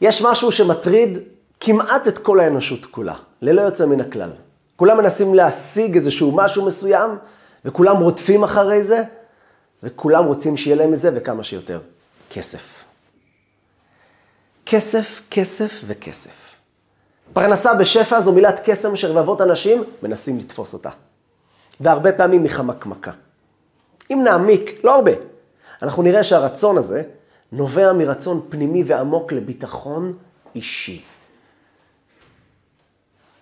יש משהו שמטריד כמעט את כל האנושות כולה, ללא יוצא מן הכלל. כולם מנסים להשיג איזשהו משהו מסוים, וכולם רודפים אחרי זה, וכולם רוצים שיהיה להם מזה וכמה שיותר. כסף. כסף, כסף וכסף. פרנסה בשפע זו מילת קסם שרבבות אנשים מנסים לתפוס אותה. והרבה פעמים מחמקמקה. אם נעמיק, לא הרבה, אנחנו נראה שהרצון הזה נובע מרצון פנימי ועמוק לביטחון אישי.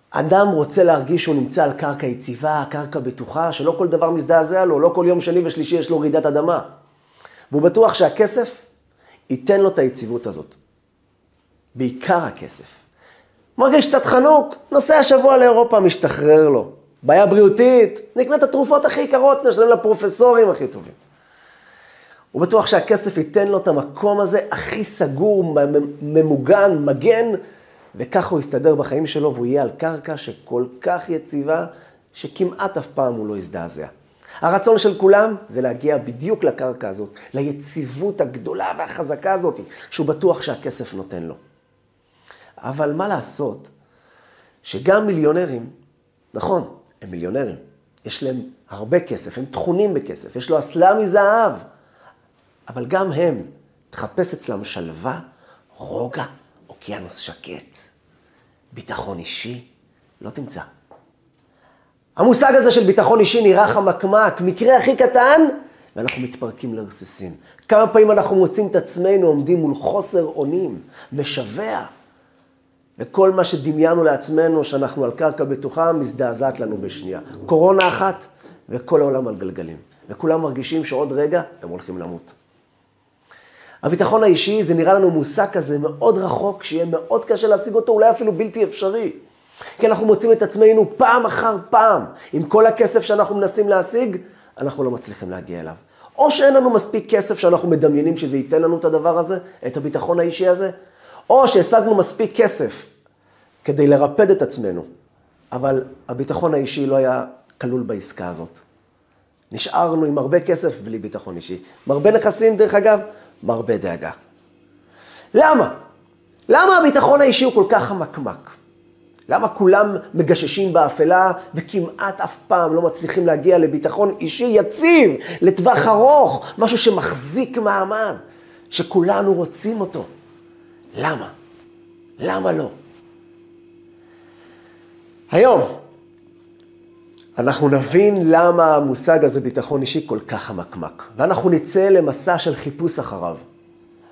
אדם רוצה להרגיש שהוא נמצא על קרקע יציבה, קרקע בטוחה, שלא כל דבר מזדעזע לו, לא כל יום שני ושלישי יש לו רעידת אדמה. והוא בטוח שהכסף ייתן לו את היציבות הזאת. בעיקר הכסף. מרגיש קצת חנוק, נוסע השבוע לאירופה, משתחרר לו. בעיה בריאותית, נקנה את התרופות הכי יקרות, נשלם לפרופסורים הכי טובים. הוא בטוח שהכסף ייתן לו את המקום הזה הכי סגור, ממוגן, מגן, וככה הוא יסתדר בחיים שלו והוא יהיה על קרקע שכל כך יציבה, שכמעט אף פעם הוא לא יזדעזע. הרצון של כולם זה להגיע בדיוק לקרקע הזאת, ליציבות הגדולה והחזקה הזאת, שהוא בטוח שהכסף נותן לו. אבל מה לעשות שגם מיליונרים, נכון, הם מיליונרים, יש להם הרבה כסף, הם טחונים בכסף, יש לו אסלה מזהב, אבל גם הם, תחפש אצלם שלווה, רוגע, אוקיינוס שקט, ביטחון אישי, לא תמצא. המושג הזה של ביטחון אישי נראה חמקמק, מקרה הכי קטן, ואנחנו מתפרקים לרסיסים. כמה פעמים אנחנו מוצאים את עצמנו עומדים מול חוסר אונים, משווע, וכל מה שדמיינו לעצמנו שאנחנו על קרקע בטוחה, מזדעזעת לנו בשנייה. קורונה אחת, וכל העולם על גלגלים. וכולם מרגישים שעוד רגע הם הולכים למות. הביטחון האישי זה נראה לנו מושג כזה מאוד רחוק, שיהיה מאוד קשה להשיג אותו, אולי אפילו בלתי אפשרי. כי אנחנו מוצאים את עצמנו פעם אחר פעם, עם כל הכסף שאנחנו מנסים להשיג, אנחנו לא מצליחים להגיע אליו. או שאין לנו מספיק כסף שאנחנו מדמיינים שזה ייתן לנו את הדבר הזה, את הביטחון האישי הזה, או שהשגנו מספיק כסף כדי לרפד את עצמנו, אבל הביטחון האישי לא היה כלול בעסקה הזאת. נשארנו עם הרבה כסף בלי ביטחון אישי. עם הרבה נכסים, דרך אגב, מרבה דאגה. למה? למה הביטחון האישי הוא כל כך חמקמק? למה כולם מגששים באפלה וכמעט אף פעם לא מצליחים להגיע לביטחון אישי יציב, לטווח ארוך, משהו שמחזיק מעמד, שכולנו רוצים אותו? למה? למה לא? היום אנחנו נבין למה המושג הזה ביטחון אישי כל כך חמקמק, ואנחנו נצא למסע של חיפוש אחריו.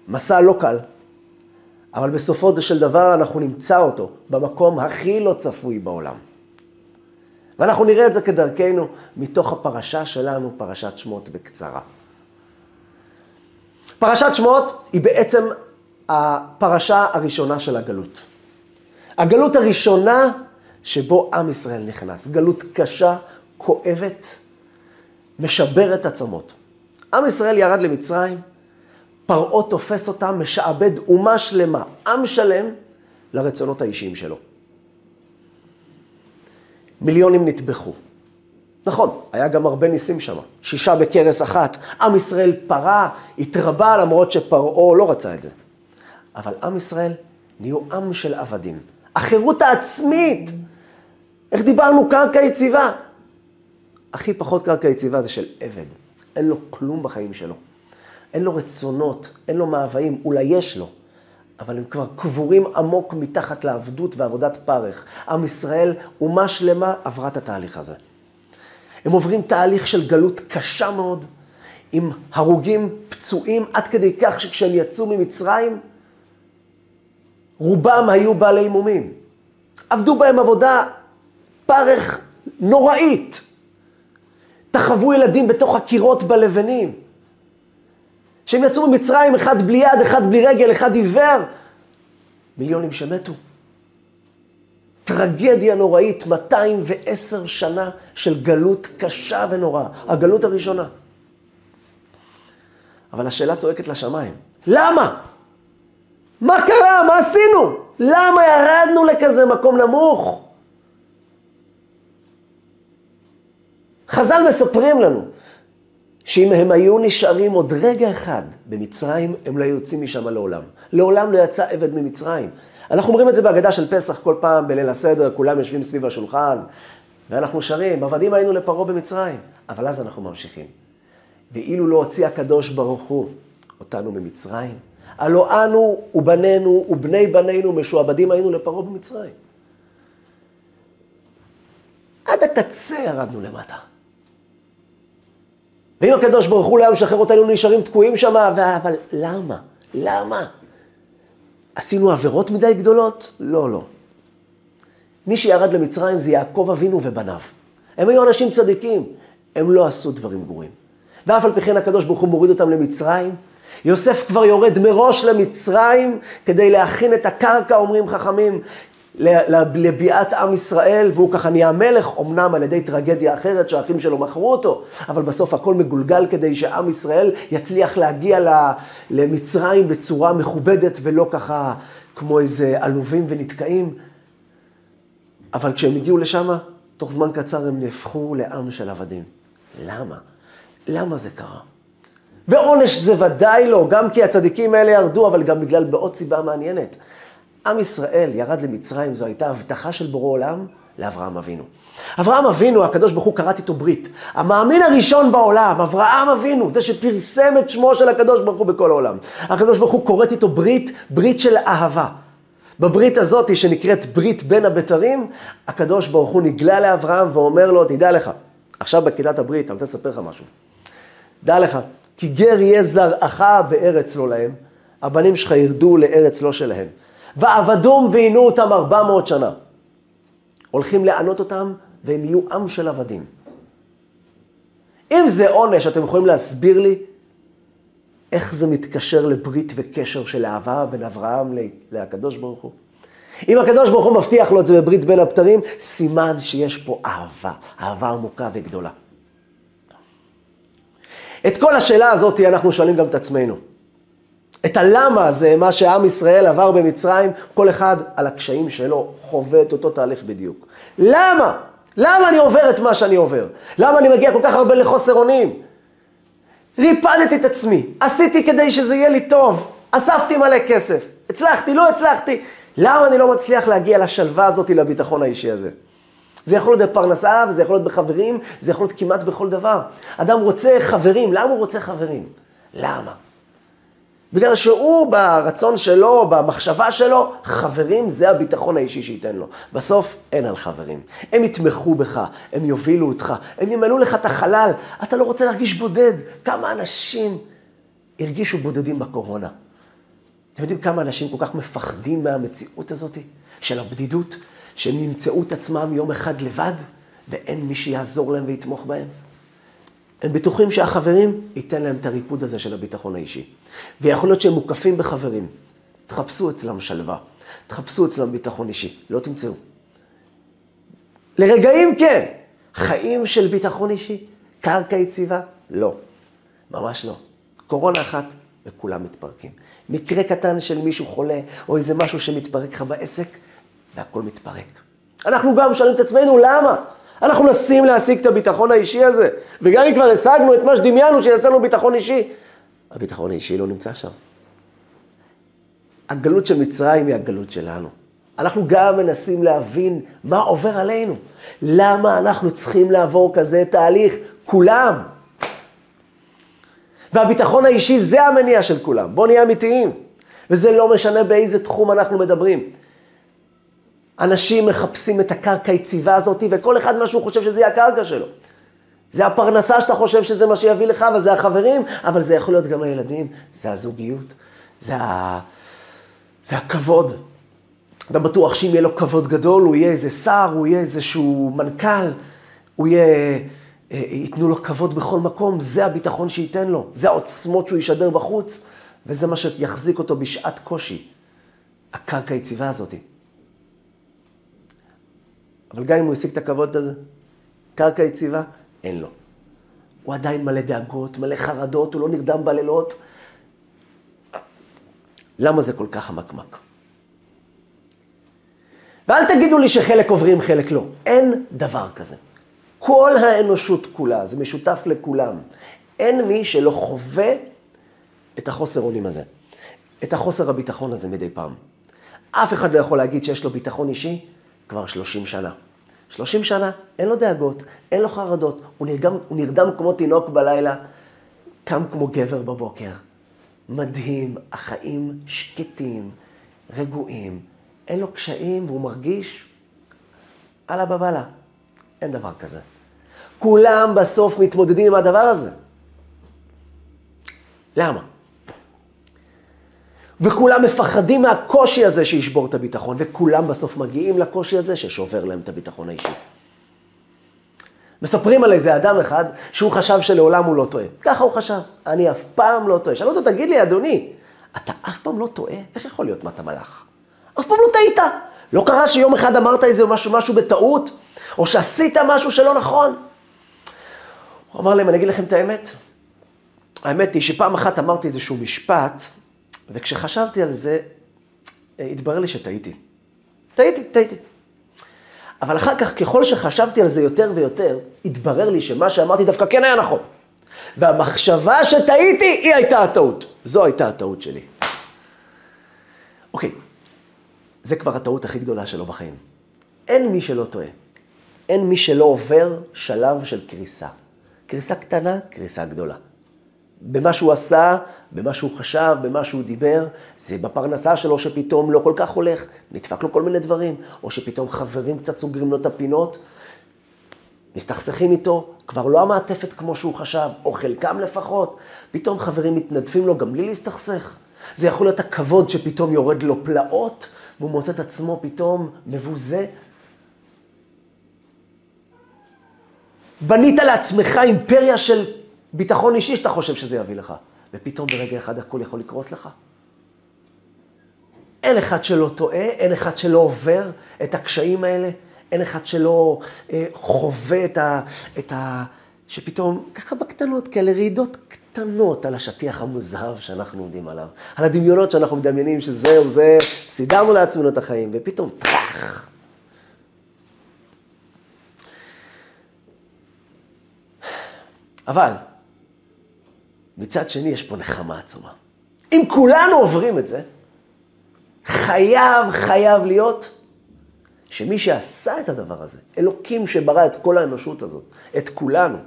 מסע לא קל, אבל בסופו של דבר אנחנו נמצא אותו במקום הכי לא צפוי בעולם. ואנחנו נראה את זה כדרכנו מתוך הפרשה שלנו, פרשת שמות בקצרה. פרשת שמות היא בעצם הפרשה הראשונה של הגלות. הגלות הראשונה שבו עם ישראל נכנס. גלות קשה, כואבת, משברת עצמות. עם ישראל ירד למצרים, פרעה תופס אותם, משעבד אומה שלמה, עם שלם, לרצונות האישיים שלו. מיליונים נטבחו. נכון, היה גם הרבה ניסים שם, שישה בכרס אחת. עם ישראל פרה, התרבה למרות שפרעה לא רצה את זה. אבל עם ישראל נהיו עם של עבדים. החירות העצמית איך דיברנו? קרקע יציבה. הכי פחות קרקע יציבה זה של עבד. אין לו כלום בחיים שלו. אין לו רצונות, אין לו מאוויים, אולי יש לו, אבל הם כבר קבורים עמוק מתחת לעבדות ועבודת פרך. עם ישראל, אומה שלמה, עברה את התהליך הזה. הם עוברים תהליך של גלות קשה מאוד, עם הרוגים, פצועים, עד כדי כך שכשהם יצאו ממצרים, רובם היו בעלי מומים. עבדו בהם עבודה פרך נוראית. תחוו ילדים בתוך הקירות בלבנים. שהם יצאו ממצרים, אחד בלי יד, אחד בלי רגל, אחד עיוור. מיליונים שמתו. טרגדיה נוראית, 210 שנה של גלות קשה ונוראה. הגלות הראשונה. אבל השאלה צועקת לשמיים. למה? מה קרה? מה עשינו? למה ירדנו לכזה מקום נמוך? חז"ל מספרים לנו שאם הם היו נשארים עוד רגע אחד במצרים, הם לא היו יוצאים משם לעולם. לעולם לא יצא עבד ממצרים. אנחנו אומרים את זה בהגדה של פסח כל פעם בליל הסדר, כולם יושבים סביב השולחן, ואנחנו שרים, עבדים היינו לפרעה במצרים. אבל אז אנחנו ממשיכים. ואילו לא הוציא הקדוש ברוך הוא אותנו ממצרים, הלא אנו ובנינו ובני בנינו משועבדים היינו לפרעה במצרים. עד הקצה ירדנו למטה. ואם הקדוש ברוך הוא לא היה משחרר אותנו, נשארים תקועים שם, אבל למה? למה? עשינו עבירות מדי גדולות? לא, לא. מי שירד למצרים זה יעקב אבינו ובניו. הם היו אנשים צדיקים, הם לא עשו דברים גרועים. ואף על פי כן הקדוש ברוך הוא מוריד אותם למצרים. יוסף כבר יורד מראש למצרים כדי להכין את הקרקע, אומרים חכמים, לביאת עם ישראל, והוא ככה נהיה מלך, אמנם על ידי טרגדיה אחרת שהאחים שלו מכרו אותו, אבל בסוף הכל מגולגל כדי שעם ישראל יצליח להגיע למצרים בצורה מכובדת ולא ככה כמו איזה עלובים ונתקעים. אבל כשהם הגיעו לשם, תוך זמן קצר הם נהפכו לעם של עבדים. למה? למה זה קרה? ועונש זה ודאי לא, גם כי הצדיקים האלה ירדו, אבל גם בגלל בעוד סיבה מעניינת. עם ישראל ירד למצרים, זו הייתה הבטחה של בורא עולם לאברהם אבינו. אברהם אבינו, הקדוש ברוך הוא כרת איתו ברית. המאמין הראשון בעולם, אברהם אבינו, זה שפרסם את שמו של הקדוש ברוך הוא בכל העולם. הקדוש ברוך הוא כורת איתו ברית, ברית של אהבה. בברית הזאת, שנקראת ברית בין הבתרים, הקדוש ברוך הוא נגלה לאברהם ואומר לו, תדע לך, עכשיו בכיתת הברית, אני רוצה לספר לך משהו. דע לך, כי גר יהיה זרעך בארץ לא להם, הבנים שלך ירדו לארץ לא שלהם. ועבדום ועינו אותם ארבע מאות שנה. הולכים לענות אותם, והם יהיו עם של עבדים. אם זה עונש, אתם יכולים להסביר לי איך זה מתקשר לברית וקשר של אהבה בין אברהם לקדוש ברוך הוא? אם הקדוש ברוך הוא מבטיח לו את זה בברית בין הבתרים, סימן שיש פה אהבה, אהבה עמוקה וגדולה. את כל השאלה הזאת אנחנו שואלים גם את עצמנו. את הלמה הזה, מה שעם ישראל עבר במצרים, כל אחד על הקשיים שלו חווה את אותו תהליך בדיוק. למה? למה אני עובר את מה שאני עובר? למה אני מגיע כל כך הרבה לחוסר אונים? ריפדתי את עצמי, עשיתי כדי שזה יהיה לי טוב, אספתי מלא כסף, הצלחתי, לא הצלחתי. למה אני לא מצליח להגיע לשלווה הזאת, לביטחון האישי הזה? זה יכול להיות בפרנסה, וזה יכול להיות בחברים, זה יכול להיות כמעט בכל דבר. אדם רוצה חברים, למה הוא רוצה חברים? למה? בגלל שהוא ברצון שלו, במחשבה שלו, חברים זה הביטחון האישי שייתן לו. בסוף אין על חברים. הם יתמכו בך, הם יובילו אותך, הם ימלאו לך את החלל. אתה לא רוצה להרגיש בודד. כמה אנשים הרגישו בודדים בקורונה? אתם יודעים כמה אנשים כל כך מפחדים מהמציאות הזאת, של הבדידות, שהם ימצאו את עצמם יום אחד לבד, ואין מי שיעזור להם ויתמוך בהם? הם בטוחים שהחברים ייתן להם את הריפוד הזה של הביטחון האישי. ויכול להיות שהם מוקפים בחברים. תחפשו אצלם שלווה, תחפשו אצלם ביטחון אישי, לא תמצאו. לרגעים כן, חיים של ביטחון אישי, קרקע יציבה, לא, ממש לא. קורונה אחת וכולם מתפרקים. מקרה קטן של מישהו חולה, או איזה משהו שמתפרק לך בעסק, והכל מתפרק. אנחנו גם שואלים את עצמנו, למה? אנחנו מנסים להשיג את הביטחון האישי הזה, וגם אם כבר השגנו את מה שדמיינו שיעשה לנו ביטחון אישי, הביטחון האישי לא נמצא שם. הגלות של מצרים היא הגלות שלנו. אנחנו גם מנסים להבין מה עובר עלינו. למה אנחנו צריכים לעבור כזה תהליך? כולם. והביטחון האישי זה המניע של כולם. בואו נהיה אמיתיים. וזה לא משנה באיזה תחום אנחנו מדברים. אנשים מחפשים את הקרקע היציבה הזאת, וכל אחד מה שהוא חושב שזה יהיה הקרקע שלו. זה הפרנסה שאתה חושב שזה מה שיביא לך, וזה החברים, אבל זה יכול להיות גם הילדים, זה הזוגיות, זה, ה... זה הכבוד. אתה בטוח שאם יהיה לו כבוד גדול, הוא יהיה איזה שר, הוא יהיה איזשהו מנכ"ל, הוא יהיה... אה, ייתנו לו כבוד בכל מקום, זה הביטחון שייתן לו, זה העוצמות שהוא ישדר בחוץ, וזה מה שיחזיק אותו בשעת קושי, הקרקע היציבה הזאת. אבל גם אם הוא השיג את הכבוד הזה, קרקע יציבה, אין לו. הוא עדיין מלא דאגות, מלא חרדות, הוא לא נרדם בלילות. למה זה כל כך המקמק? ואל תגידו לי שחלק עוברים, חלק לא. אין דבר כזה. כל האנושות כולה, זה משותף לכולם. אין מי שלא חווה את החוסר אונים הזה. את החוסר הביטחון הזה מדי פעם. אף אחד לא יכול להגיד שיש לו ביטחון אישי כבר 30 שנה. 30 שנה, אין לו דאגות, אין לו חרדות, הוא נרדם, הוא נרדם כמו תינוק בלילה, קם כמו גבר בבוקר. מדהים, החיים שקטים, רגועים, אין לו קשיים והוא מרגיש אללה בבאללה. אין דבר כזה. כולם בסוף מתמודדים עם הדבר הזה. למה? וכולם מפחדים מהקושי הזה שישבור את הביטחון, וכולם בסוף מגיעים לקושי הזה ששובר להם את הביטחון האישי. מספרים על איזה אדם אחד שהוא חשב שלעולם הוא לא טועה. ככה הוא חשב, אני אף פעם לא טועה. שאלו אותו, תגיד לי, אדוני, אתה אף פעם לא טועה? איך יכול להיות מה אתה מלאך? אף פעם לא טעית. לא קרה שיום אחד אמרת איזה משהו, משהו בטעות, או שעשית משהו שלא נכון? הוא אמר להם, אני אגיד לכם את האמת. האמת היא שפעם אחת אמרתי איזשהו משפט, וכשחשבתי על זה, אה, התברר לי שטעיתי. טעיתי, טעיתי. אבל אחר כך, ככל שחשבתי על זה יותר ויותר, התברר לי שמה שאמרתי דווקא כן היה נכון. והמחשבה שטעיתי, היא הייתה הטעות. זו הייתה הטעות שלי. אוקיי, זה כבר הטעות הכי גדולה שלו בחיים. אין מי שלא טועה. אין מי שלא עובר שלב של קריסה. קריסה קטנה, קריסה גדולה. במה שהוא עשה, במה שהוא חשב, במה שהוא דיבר, זה בפרנסה שלו שפתאום לא כל כך הולך, נדפק לו כל מיני דברים, או שפתאום חברים קצת סוגרים לו את הפינות, מסתכסכים איתו, כבר לא המעטפת כמו שהוא חשב, או חלקם לפחות, פתאום חברים מתנדפים לו גם בלי להסתכסך. זה יכול להיות הכבוד שפתאום יורד לו פלאות, והוא מוצא את עצמו פתאום מבוזה. בנית לעצמך אימפריה של ביטחון אישי שאתה חושב שזה יביא לך, ופתאום ברגע אחד הכל יכול לקרוס לך. אין אחד שלא טועה, אין אחד שלא עובר את הקשיים האלה, אין אחד שלא אה, חווה את ה, את ה... שפתאום, ככה בקטנות, כאלה רעידות קטנות על השטיח המוזהב שאנחנו עומדים עליו, על הדמיונות שאנחנו מדמיינים שזהו, זה, סידרנו לעצמנו את החיים, ופתאום טראח. אבל, מצד שני יש פה נחמה עצומה. אם כולנו עוברים את זה, חייב, חייב להיות שמי שעשה את הדבר הזה, אלוקים שברא את כל האנושות הזאת, את כולנו,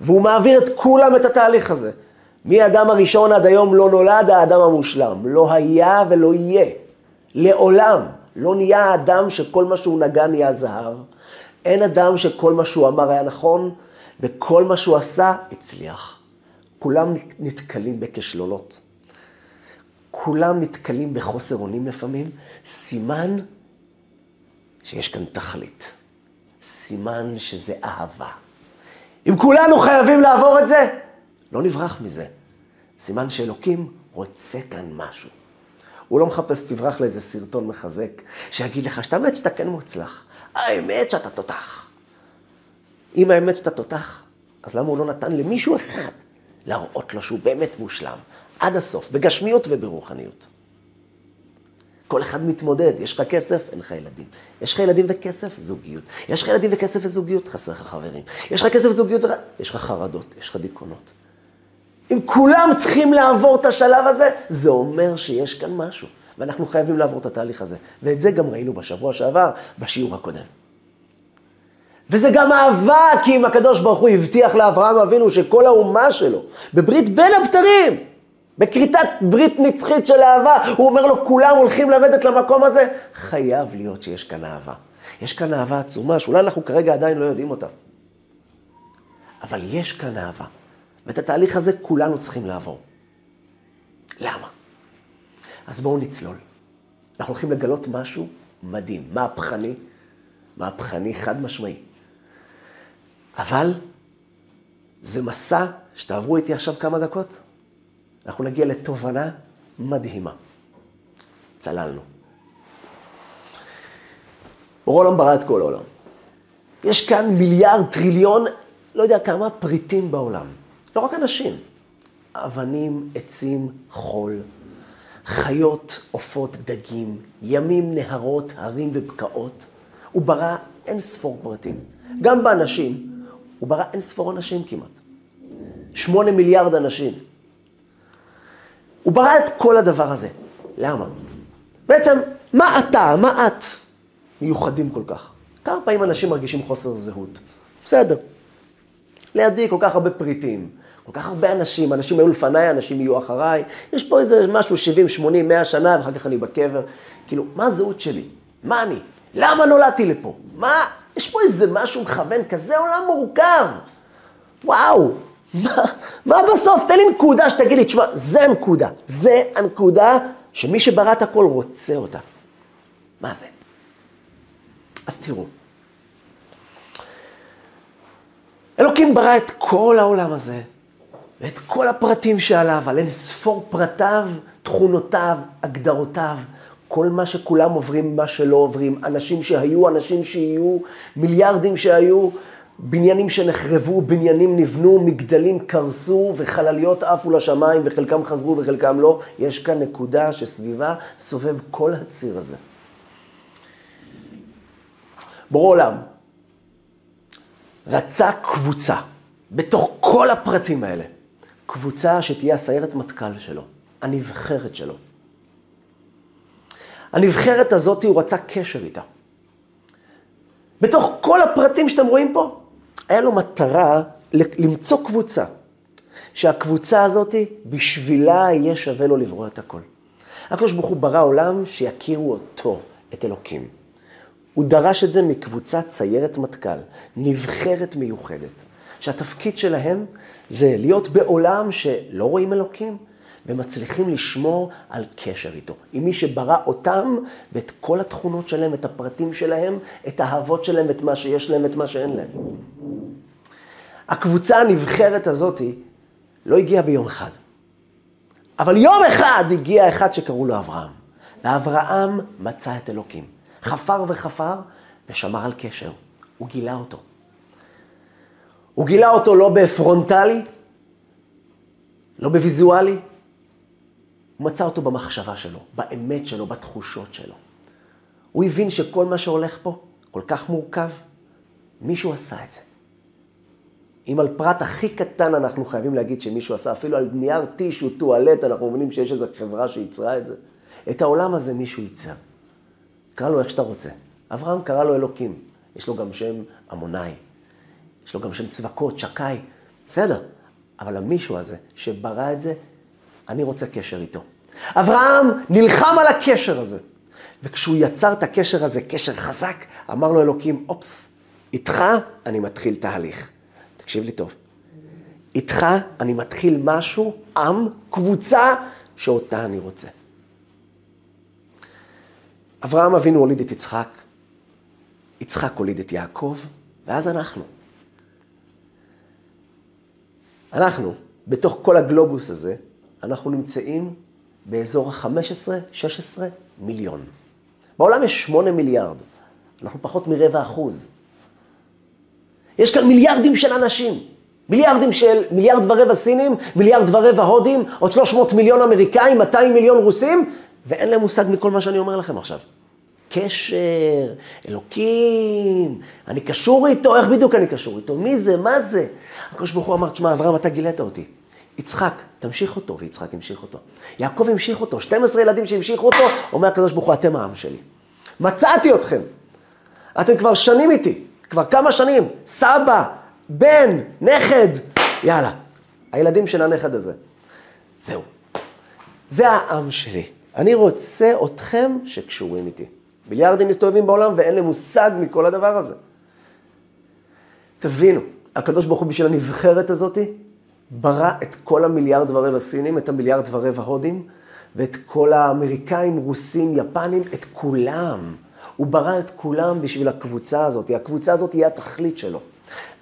והוא מעביר את כולם את התהליך הזה. מהאדם הראשון עד היום לא נולד האדם המושלם, לא היה ולא יהיה. לעולם לא נהיה האדם שכל מה שהוא נגע נהיה זהב. אין אדם שכל מה שהוא אמר היה נכון, וכל מה שהוא עשה הצליח. כולם נתקלים בכישלונות. כולם נתקלים בחוסר אונים לפעמים. סימן שיש כאן תכלית. סימן שזה אהבה. אם כולנו חייבים לעבור את זה, לא נברח מזה. סימן שאלוקים רוצה כאן משהו. הוא לא מחפש שתברח לאיזה סרטון מחזק, שיגיד לך שאתה האמת שאתה כן מוצלח. האמת שאתה תותח. אם האמת שאתה תותח, אז למה הוא לא נתן למישהו אחד להראות לו שהוא באמת מושלם, עד הסוף, בגשמיות וברוחניות? כל אחד מתמודד, יש לך כסף, אין לך ילדים. יש לך ילדים וכסף, זוגיות. יש לך ילדים וכסף וזוגיות, חסר לך חברים. יש לך כסף וזוגיות, יש לך חרדות, יש לך דיכאונות. אם כולם צריכים לעבור את השלב הזה, זה אומר שיש כאן משהו. ואנחנו חייבים לעבור את התהליך הזה. ואת זה גם ראינו בשבוע שעבר, בשיעור הקודם. וזה גם אהבה, כי אם הקדוש ברוך הוא הבטיח לאברהם אבינו שכל האומה שלו, בברית בין הבתרים, בכריתת ברית נצחית של אהבה, הוא אומר לו, כולם הולכים לרדת למקום הזה. חייב להיות שיש כאן אהבה. יש כאן אהבה עצומה, שאולי אנחנו כרגע עדיין לא יודעים אותה. אבל יש כאן אהבה. ואת התהליך הזה כולנו צריכים לעבור. למה? אז בואו נצלול. אנחנו הולכים לגלות משהו מדהים, מהפכני, מהפכני חד משמעי. אבל זה מסע שתעברו איתי עכשיו כמה דקות, אנחנו נגיע לתובנה מדהימה. צללנו. בורא ברא את כל העולם. יש כאן מיליארד, טריליון, לא יודע כמה פריטים בעולם. לא רק אנשים, אבנים, עצים, חול, חיות, עופות, דגים, ימים, נהרות, הרים ובקעות. הוא ברא אין ספור פרטים. גם באנשים, הוא ברא אין ספור אנשים כמעט. שמונה מיליארד אנשים. הוא ברא את כל הדבר הזה. למה? בעצם, מה אתה, מה את מיוחדים כל כך? כמה פעמים אנשים מרגישים חוסר זהות? בסדר. לידי כל כך הרבה פריטים, כל כך הרבה אנשים, אנשים היו לפניי, אנשים יהיו אחריי, יש פה איזה משהו 70, 80, 100 שנה, ואחר כך אני בקבר. כאילו, מה הזהות שלי? מה אני? למה נולדתי לפה? מה, יש פה איזה משהו מכוון, כזה עולם מורכב. וואו, מה, מה בסוף? תן לי נקודה שתגיד לי, תשמע, זה הנקודה. זה הנקודה שמי שברא את הכל רוצה אותה. מה זה? אז תראו. אלוקים ברא את כל העולם הזה, ואת כל הפרטים שעליו, על אין ספור פרטיו, תכונותיו, הגדרותיו, כל מה שכולם עוברים, מה שלא עוברים, אנשים שהיו, אנשים שיהיו, מיליארדים שהיו, בניינים שנחרבו, בניינים נבנו, מגדלים קרסו וחלליות עפו לשמיים וחלקם חזרו וחלקם לא. יש כאן נקודה שסביבה סובב כל הציר הזה. בורא עולם רצה קבוצה בתוך כל הפרטים האלה. קבוצה שתהיה הסיירת מטכ"ל שלו, הנבחרת שלו. הנבחרת הזאת, הוא רצה קשר איתה. בתוך כל הפרטים שאתם רואים פה, היה לו מטרה למצוא קבוצה, שהקבוצה הזאת, בשבילה יהיה שווה לו לברוא את הכל. הקדוש ברוך הוא ברא עולם שיכירו אותו, את אלוקים. הוא דרש את זה מקבוצת ציירת מטכ"ל, נבחרת מיוחדת, שהתפקיד שלהם זה להיות בעולם שלא רואים אלוקים, ומצליחים לשמור על קשר איתו. עם מי שברא אותם ואת כל התכונות שלהם, את הפרטים שלהם, את האהבות שלהם, את מה שיש להם, את מה שאין להם. הקבוצה הנבחרת הזאת לא הגיעה ביום אחד. אבל יום אחד הגיע אחד שקראו לו אברהם. ואברהם מצא את אלוקים. חפר וחפר ושמר על קשר. הוא גילה אותו. הוא גילה אותו לא בפרונטלי, לא בוויזואלי, הוא מצא אותו במחשבה שלו, באמת שלו, בתחושות שלו. הוא הבין שכל מה שהולך פה כל כך מורכב, מישהו עשה את זה. אם על פרט הכי קטן אנחנו חייבים להגיד שמישהו עשה, אפילו על נייר טישו, טואלט, אנחנו מבינים שיש איזו חברה שייצרה את זה. את העולם הזה מישהו ייצר. קרא לו איך שאתה רוצה. אברהם קרא לו אלוקים. יש לו גם שם עמוני. יש לו גם שם צבקות, שקאי. בסדר. אבל המישהו הזה שברא את זה, אני רוצה קשר איתו. אברהם נלחם על הקשר הזה. וכשהוא יצר את הקשר הזה, קשר חזק, אמר לו אלוקים, אופס, איתך אני מתחיל תהליך. תקשיב לי טוב. איתך אני מתחיל משהו, עם, קבוצה, שאותה אני רוצה. אברהם אבינו הוליד את יצחק, יצחק הוליד את יעקב, ואז אנחנו. אנחנו, בתוך כל הגלובוס הזה, אנחנו נמצאים באזור ה-15-16 מיליון. בעולם יש 8 מיליארד, אנחנו פחות מרבע אחוז. יש כאן מיליארדים של אנשים, מיליארדים של, מיליארד ורבע סינים, מיליארד ורבע הודים, עוד 300 מיליון אמריקאים, 200 מיליון רוסים, ואין להם מושג מכל מה שאני אומר לכם עכשיו. קשר, אלוקים, אני קשור איתו, איך בדיוק אני קשור איתו? מי זה? מה זה? הקדוש ברוך הוא אמר, תשמע, אברהם, אתה גילית אותי. יצחק, תמשיך אותו, ויצחק המשיך אותו. יעקב המשיך אותו, 12 ילדים שהמשיכו אותו, אומר הקדוש ברוך הוא, אתם העם שלי. מצאתי אתכם. אתם כבר שנים איתי, כבר כמה שנים, סבא, בן, נכד, יאללה, הילדים של הנכד הזה. זהו. זה העם שלי. אני רוצה אתכם שקשורים איתי. מיליארדים מסתובבים בעולם ואין להם מושג מכל הדבר הזה. תבינו, הקדוש ברוך הוא בשביל הנבחרת הזאתי, ברא את כל המיליארד ורבע סינים, את המיליארד ורבע הודים, ואת כל האמריקאים, רוסים, יפנים, את כולם. הוא ברא את כולם בשביל הקבוצה הזאת. הקבוצה הזאת היא התכלית שלו.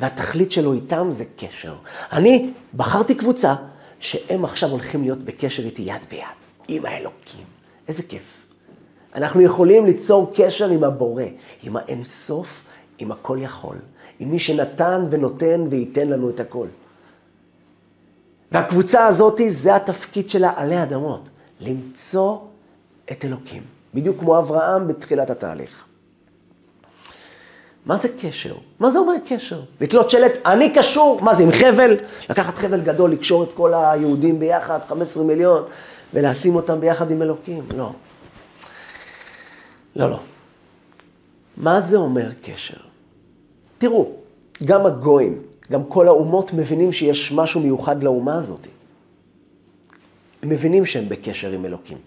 והתכלית שלו איתם זה קשר. אני בחרתי קבוצה שהם עכשיו הולכים להיות בקשר איתי יד ביד, עם האלוקים. איזה כיף. אנחנו יכולים ליצור קשר עם הבורא, עם האינסוף, עם הכל יכול, עם מי שנתן ונותן וייתן לנו את הכל. והקבוצה הזאת, זה התפקיד שלה עלי אדמות, למצוא את אלוקים, בדיוק כמו אברהם בתחילת התהליך. מה זה קשר? מה זה אומר קשר? לתלות שלט, אני קשור, מה זה, עם חבל? לקחת חבל גדול, לקשור את כל היהודים ביחד, 15 מיליון, ולשים אותם ביחד עם אלוקים. לא. לא, לא. מה זה אומר קשר? תראו, גם הגויים, גם כל האומות מבינים שיש משהו מיוחד לאומה הזאת. הם מבינים שהם בקשר עם אלוקים.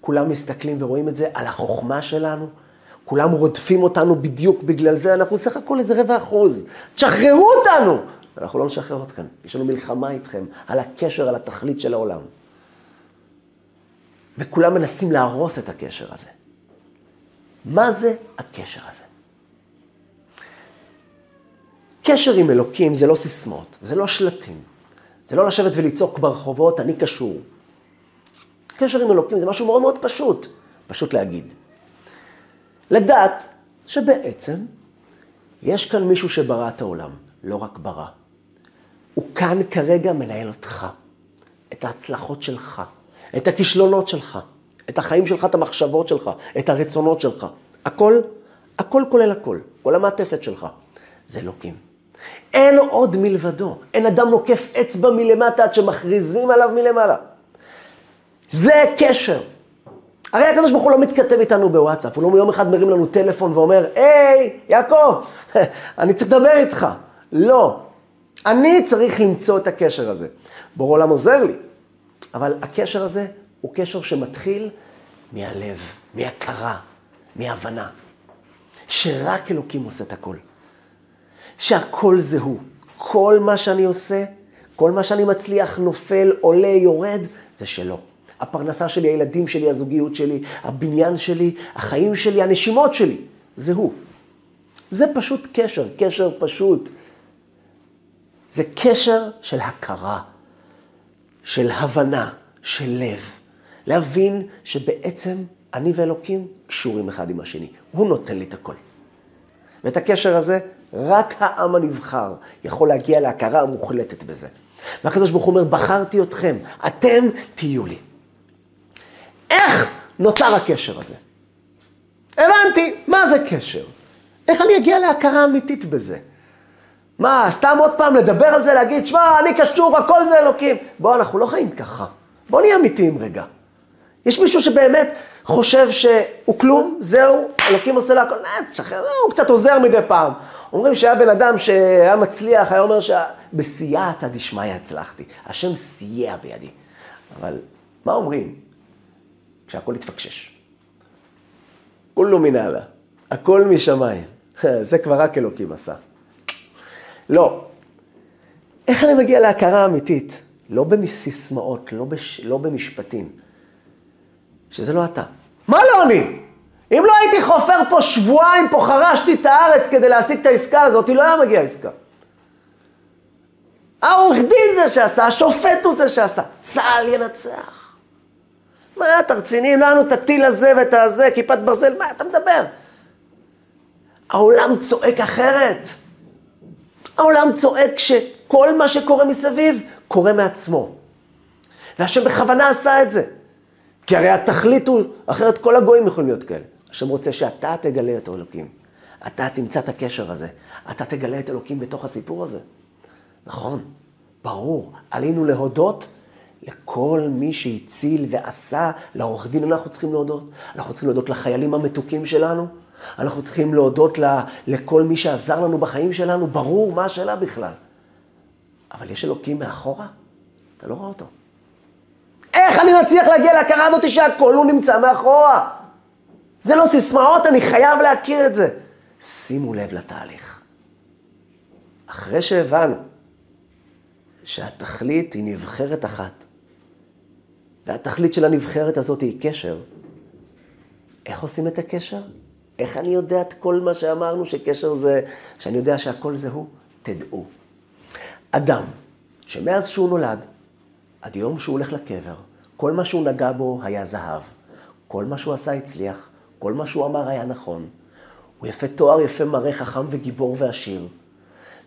כולם מסתכלים ורואים את זה על החוכמה שלנו, כולם רודפים אותנו בדיוק בגלל זה, אנחנו סך הכל איזה רבע אחוז. תשחררו אותנו! אנחנו לא נשחרר אתכם, יש לנו מלחמה איתכם על הקשר, על התכלית של העולם. וכולם מנסים להרוס את הקשר הזה. מה זה הקשר הזה? קשר עם אלוקים זה לא סיסמאות, זה לא שלטים, זה לא לשבת ולצעוק ברחובות, אני קשור. קשר עם אלוקים זה משהו מאוד מאוד פשוט, פשוט להגיד. לדעת שבעצם יש כאן מישהו שברא את העולם, לא רק ברא. הוא כאן כרגע מנהל אותך, את ההצלחות שלך, את הכישלונות שלך, את החיים שלך, את המחשבות שלך, את הרצונות שלך. הכל, הכל כולל הכל, כל המעטפת שלך. זה אלוקים. אין עוד מלבדו. אין אדם נוקף אצבע מלמטה עד שמכריזים עליו מלמעלה. זה קשר. הרי הקדוש ברוך הוא לא מתכתב איתנו בוואטסאפ, הוא לא יום אחד מרים לנו טלפון ואומר, היי, יעקב, אני צריך לדבר איתך. לא. אני צריך למצוא את הקשר הזה. בור עולם עוזר לי, אבל הקשר הזה הוא קשר שמתחיל מהלב, מהכרה, מהבנה. שרק אלוקים עושה את הכל. שהכל זה הוא. כל מה שאני עושה, כל מה שאני מצליח, נופל, עולה, יורד, זה שלו. הפרנסה שלי, הילדים שלי, הזוגיות שלי, הבניין שלי, החיים שלי, הנשימות שלי, זה הוא. זה פשוט קשר, קשר פשוט. זה קשר של הכרה, של הבנה, של לב. להבין שבעצם אני ואלוקים קשורים אחד עם השני. הוא נותן לי את הכל. ואת הקשר הזה, רק העם הנבחר יכול להגיע להכרה המוחלטת בזה. והקדוש ברוך הוא אומר, בחרתי אתכם, אתם תהיו לי. איך נוצר הקשר הזה? הבנתי, מה זה קשר? איך אני אגיע להכרה אמיתית בזה? מה, סתם עוד פעם לדבר על זה, להגיד, שמע, אני קשור, הכל זה אלוקים. בוא, אנחנו לא חיים ככה. בוא נהיה אמיתיים רגע. יש מישהו שבאמת חושב שהוא כלום, זהו, אלוקים עושה לה הכל, אה, תשחרר, הוא קצת עוזר מדי פעם. אומרים שהיה בן אדם שהיה מצליח, היה אומר שבסייעתא דשמיא הצלחתי. השם סייע בידי. אבל מה אומרים כשהכול התפקשש? כולו מנהלה, הכל משמיים. זה כבר רק אלוקים עשה. לא. איך אני מגיע להכרה אמיתית? לא בסיסמאות, לא, בש... לא במשפטים. שזה לא אתה. מה לא אני? אם לא הייתי חופר פה שבועיים, פה חרשתי את הארץ כדי להשיג את העסקה הזאת, לא היה מגיע עסקה. העורך דין זה שעשה, השופט הוא זה שעשה. צה"ל ינצח. מה, אתה רציני? לנו את הטיל הזה ואת הזה, כיפת ברזל, מה אתה מדבר? העולם צועק אחרת. העולם צועק שכל מה שקורה מסביב קורה מעצמו. והשם בכוונה עשה את זה. כי הרי התכלית הוא, אחרת כל הגויים יכולים להיות כאלה. השם רוצה שאתה תגלה את האלוקים. אתה תמצא את הקשר הזה. אתה תגלה את אלוקים בתוך הסיפור הזה. נכון, ברור. עלינו להודות לכל מי שהציל ועשה, לעורך דין אנחנו צריכים להודות. אנחנו צריכים להודות לחיילים המתוקים שלנו. אנחנו צריכים להודות ל, לכל מי שעזר לנו בחיים שלנו. ברור, מה השאלה בכלל? אבל יש אלוקים מאחורה? אתה לא רואה אותו. איך אני מצליח להגיע להכרה הזאת שהכל הוא נמצא מאחורה? זה לא סיסמאות, אני חייב להכיר את זה. שימו לב לתהליך. אחרי שהבנו שהתכלית היא נבחרת אחת, והתכלית של הנבחרת הזאת היא קשר, איך עושים את הקשר? איך אני יודע את כל מה שאמרנו, שקשר זה, שאני יודע שהכל זה הוא? תדעו. אדם שמאז שהוא נולד, עד יום שהוא הולך לקבר, כל מה שהוא נגע בו היה זהב. כל מה שהוא עשה הצליח, כל מה שהוא אמר היה נכון. הוא יפה תואר, יפה מראה, חכם וגיבור ועשיר.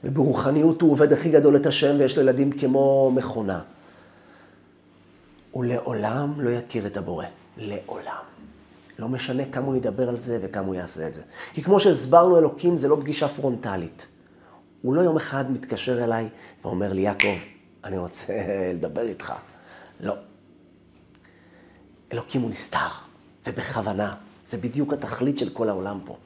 וברוחניות הוא עובד הכי גדול את השם ויש לו ילדים כמו מכונה. הוא לעולם לא יכיר את הבורא. לעולם. לא משנה כמה הוא ידבר על זה וכמה הוא יעשה את זה. כי כמו שהסברנו, אלוקים זה לא פגישה פרונטלית. הוא לא יום אחד מתקשר אליי ואומר לי, יעקב, אני רוצה לדבר איתך. לא. אלוקים הוא נסתר, ובכוונה. זה בדיוק התכלית של כל העולם פה.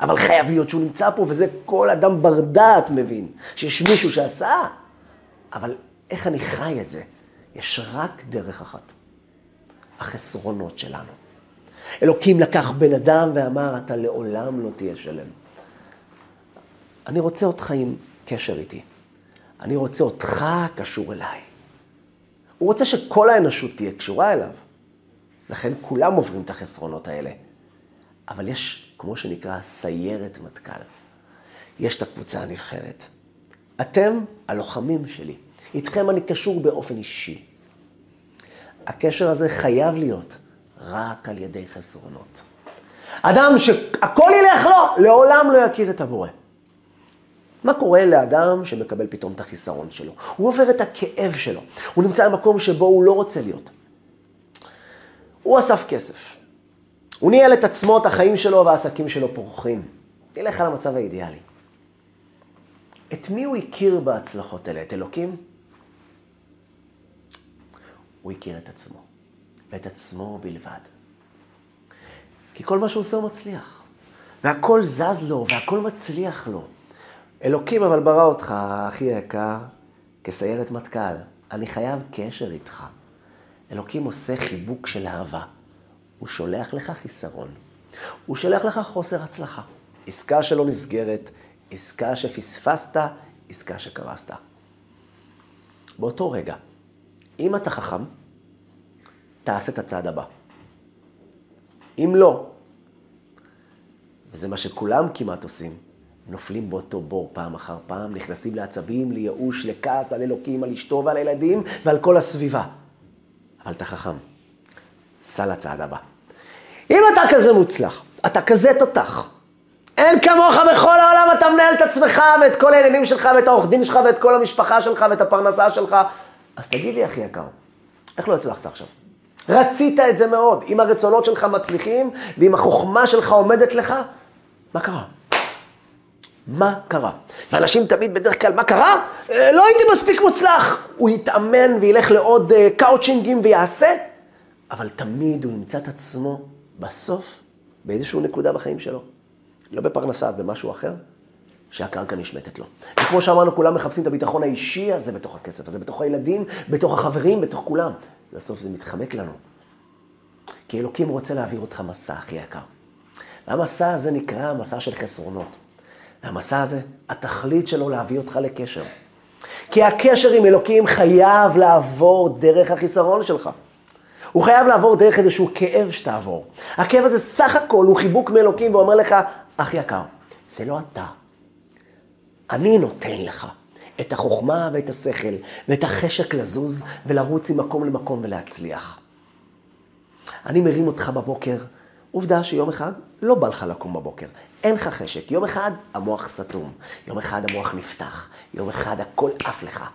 אבל חייב להיות שהוא נמצא פה, וזה כל אדם בר דעת מבין, שיש מישהו שעשה. אבל איך אני חי את זה? יש רק דרך אחת, החסרונות שלנו. אלוקים לקח בן אדם ואמר, אתה לעולם לא תהיה שלם. אני רוצה אותך עם קשר איתי. אני רוצה אותך קשור אליי. הוא רוצה שכל האנושות תהיה קשורה אליו. לכן כולם עוברים את החסרונות האלה. אבל יש, כמו שנקרא, סיירת מטכ"ל. יש את הקבוצה הנבחרת. אתם הלוחמים שלי. איתכם אני קשור באופן אישי. הקשר הזה חייב להיות רק על ידי חסרונות. אדם שהכל ילך לו, לעולם לא יכיר את הבורא. מה קורה לאדם שמקבל פתאום את החיסרון שלו? הוא עובר את הכאב שלו. הוא נמצא במקום שבו הוא לא רוצה להיות. הוא אסף כסף. הוא ניהל את עצמו, את החיים שלו והעסקים שלו פורחים. תלך על המצב האידיאלי. את מי הוא הכיר בהצלחות האלה? את אלוקים? הוא הכיר את עצמו, ואת עצמו בלבד. כי כל מה שהוא עושה הוא מצליח. והכל זז לו, והכל מצליח לו. אלוקים אבל ברא אותך, אחי היקר, כסיירת מטכ"ל. אני חייב קשר איתך. אלוקים עושה חיבוק של אהבה. הוא שולח לך חיסרון. הוא שולח לך חוסר הצלחה. עסקה שלא נסגרת, עסקה שפספסת, עסקה שקרסת. באותו רגע, אם אתה חכם, תעשה את הצעד הבא. אם לא, וזה מה שכולם כמעט עושים, נופלים באותו בור פעם אחר פעם, נכנסים לעצבים, לייאוש, לכעס על אלוקים, על אשתו ועל הילדים ועל כל הסביבה. אבל אתה חכם, סע לצעד הבא. אם אתה כזה מוצלח, אתה כזה תותח, אין כמוך בכל העולם, אתה מנהל את עצמך ואת כל העניינים שלך ואת העורך דין שלך ואת כל המשפחה שלך ואת הפרנסה שלך, אז תגיד לי, אחי יקר, איך לא הצלחת עכשיו? רצית את זה מאוד. אם הרצונות שלך מצליחים, ואם החוכמה שלך עומדת לך, מה קרה? מה קרה? ואנשים תמיד בדרך כלל, מה קרה? אה, לא הייתי מספיק מוצלח. הוא יתאמן וילך לעוד אה, קאוצ'ינגים ויעשה, אבל תמיד הוא ימצא את עצמו בסוף באיזושהי נקודה בחיים שלו. לא בפרנסה, אז במשהו אחר, שהקרקע נשמטת לו. וכמו שאמרנו, כולם מחפשים את הביטחון האישי הזה בתוך הכסף הזה, בתוך הילדים, בתוך החברים, בתוך כולם. בסוף זה מתחמק לנו. כי אלוקים רוצה להעביר אותך מסע, אחי יקר. והמסע הזה נקרא המסע של חסרונות. והמסע הזה, התכלית שלו להביא אותך לקשר. כי הקשר עם אלוקים חייב לעבור דרך החיסרון שלך. הוא חייב לעבור דרך איזשהו כאב שתעבור. הכאב הזה סך הכל הוא חיבוק מאלוקים ואומר לך, אח יקר, זה לא אתה. אני נותן לך את החוכמה ואת השכל ואת החשק לזוז ולרוץ ממקום למקום ולהצליח. אני מרים אותך בבוקר, עובדה שיום אחד לא בא לך לקום בבוקר. אין לך חשק. יום אחד המוח סתום, יום אחד המוח נפתח, יום אחד הכל עף לך.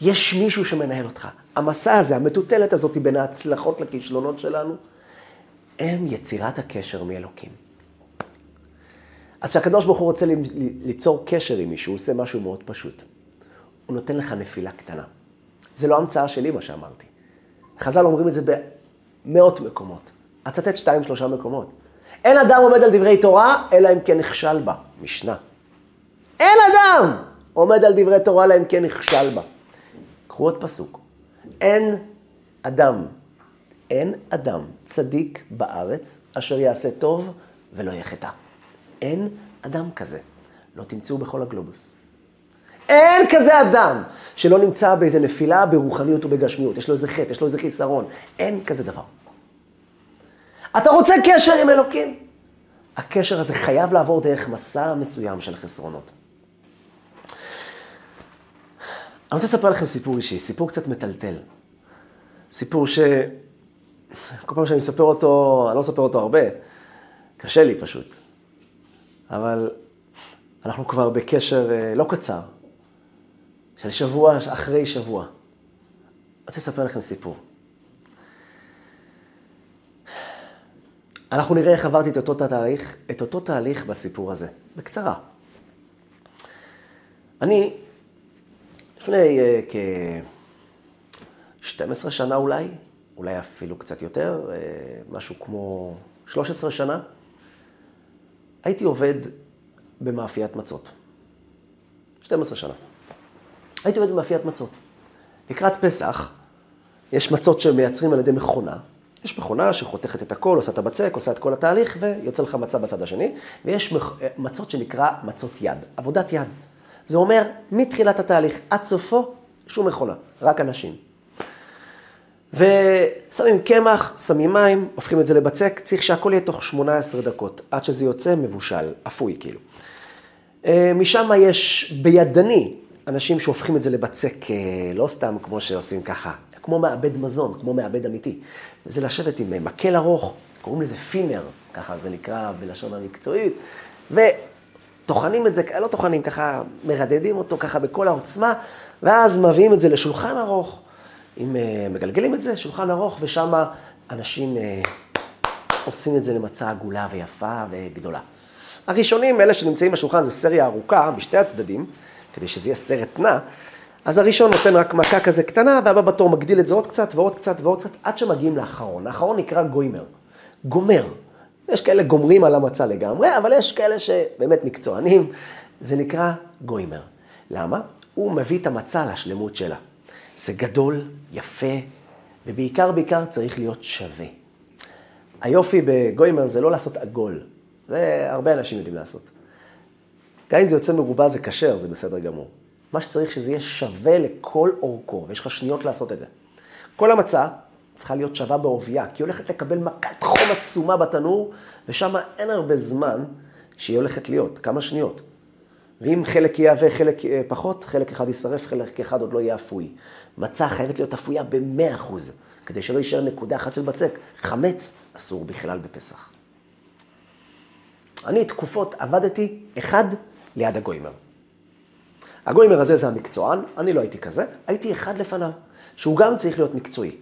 יש מישהו שמנהל אותך. המסע הזה, המטוטלת הזאת בין ההצלחות לכישלונות שלנו, הם יצירת הקשר מאלוקים. אז כשהקדוש ברוך הוא רוצה ליצור קשר עם מישהו, הוא עושה משהו מאוד פשוט. הוא נותן לך נפילה קטנה. זה לא המצאה שלי, מה שאמרתי. חז"ל אומרים את זה במאות מקומות. אצטט שתיים, שלושה מקומות. אין אדם עומד על דברי תורה, אלא אם כן נכשל בה. משנה. אין אדם עומד על דברי תורה, אלא אם כן נכשל בה. קחו עוד פסוק. אין אדם, אין אדם צדיק בארץ אשר יעשה טוב ולא יחטא. אין אדם כזה. לא תמצאו בכל הגלובוס. אין כזה אדם שלא נמצא באיזה נפילה ברוחניות ובגשמיות. יש לו איזה חטא, יש לו איזה חיסרון. אין כזה דבר. אתה רוצה קשר עם אלוקים? הקשר הזה חייב לעבור דרך מסע מסוים של חסרונות. אני רוצה לספר לכם סיפור אישי, סיפור קצת מטלטל. סיפור ש... כל פעם שאני מספר אותו, אני לא מספר אותו הרבה, קשה לי פשוט. אבל אנחנו כבר בקשר אה, לא קצר, של שבוע אחרי שבוע. אני רוצה לספר לכם סיפור. אנחנו נראה איך עברתי את אותו תהליך, את אותו תהליך בסיפור הזה, בקצרה. אני, לפני uh, כ-12 שנה אולי, אולי אפילו קצת יותר, אה, משהו כמו 13 שנה, הייתי עובד במאפיית מצות. 12 שנה. הייתי עובד במאפיית מצות. לקראת פסח, יש מצות שמייצרים על ידי מכונה. יש מכונה שחותכת את הכל, עושה את הבצק, עושה את כל התהליך, ויוצא לך מצה בצד השני. ויש מצות שנקרא מצות יד, עבודת יד. זה אומר, מתחילת התהליך עד סופו, שום מכונה, רק אנשים. ושמים קמח, שמים מים, הופכים את זה לבצק, צריך שהכל יהיה תוך 18 דקות, עד שזה יוצא מבושל, אפוי כאילו. אה, משם יש בידני אנשים שהופכים את זה לבצק, אה, לא סתם כמו שעושים ככה, כמו מעבד מזון, כמו מעבד אמיתי. וזה לשבת עם מקל ארוך, קוראים לזה פינר, ככה זה נקרא בלשון המקצועית, וטוחנים את זה, לא טוחנים, ככה מרדדים אותו ככה בכל העוצמה, ואז מביאים את זה לשולחן ארוך, עם, אה, מגלגלים את זה, שולחן ארוך, ושם אנשים אה, עושים את זה למצה עגולה ויפה וגדולה. הראשונים, אלה שנמצאים בשולחן, זה סריה ארוכה בשתי הצדדים, כדי שזה יהיה סרט נע. אז הראשון נותן רק מכה כזה קטנה, והבא בתור מגדיל את זה עוד קצת ועוד קצת ועוד קצת, עד שמגיעים לאחרון. האחרון נקרא גוימר. גומר. יש כאלה גומרים על המצה לגמרי, אבל יש כאלה שבאמת מקצוענים. זה נקרא גוימר. למה? הוא מביא את המצה לשלמות שלה. זה גדול, יפה, ובעיקר בעיקר צריך להיות שווה. היופי בגוימר זה לא לעשות עגול. זה הרבה אנשים יודעים לעשות. גם אם זה יוצא מרובע זה כשר, זה בסדר גמור. מה שצריך שזה יהיה שווה לכל אורכו, ויש לך שניות לעשות את זה. כל המצה צריכה להיות שווה בעובייה, כי היא הולכת לקבל מכת חום עצומה בתנור, ושם אין הרבה זמן שהיא הולכת להיות, כמה שניות. ואם חלק יהיה עבה, חלק אה, פחות, חלק אחד יישרף, חלק אחד עוד לא יהיה אפוי. מצה חייבת להיות אפויה ב-100%, כדי שלא יישאר נקודה אחת של בצק. חמץ אסור בכלל בפסח. אני תקופות עבדתי אחד ליד הגוימר. הגוימר הזה זה המקצוען, אני לא הייתי כזה, הייתי אחד לפניו, שהוא גם צריך להיות מקצועי.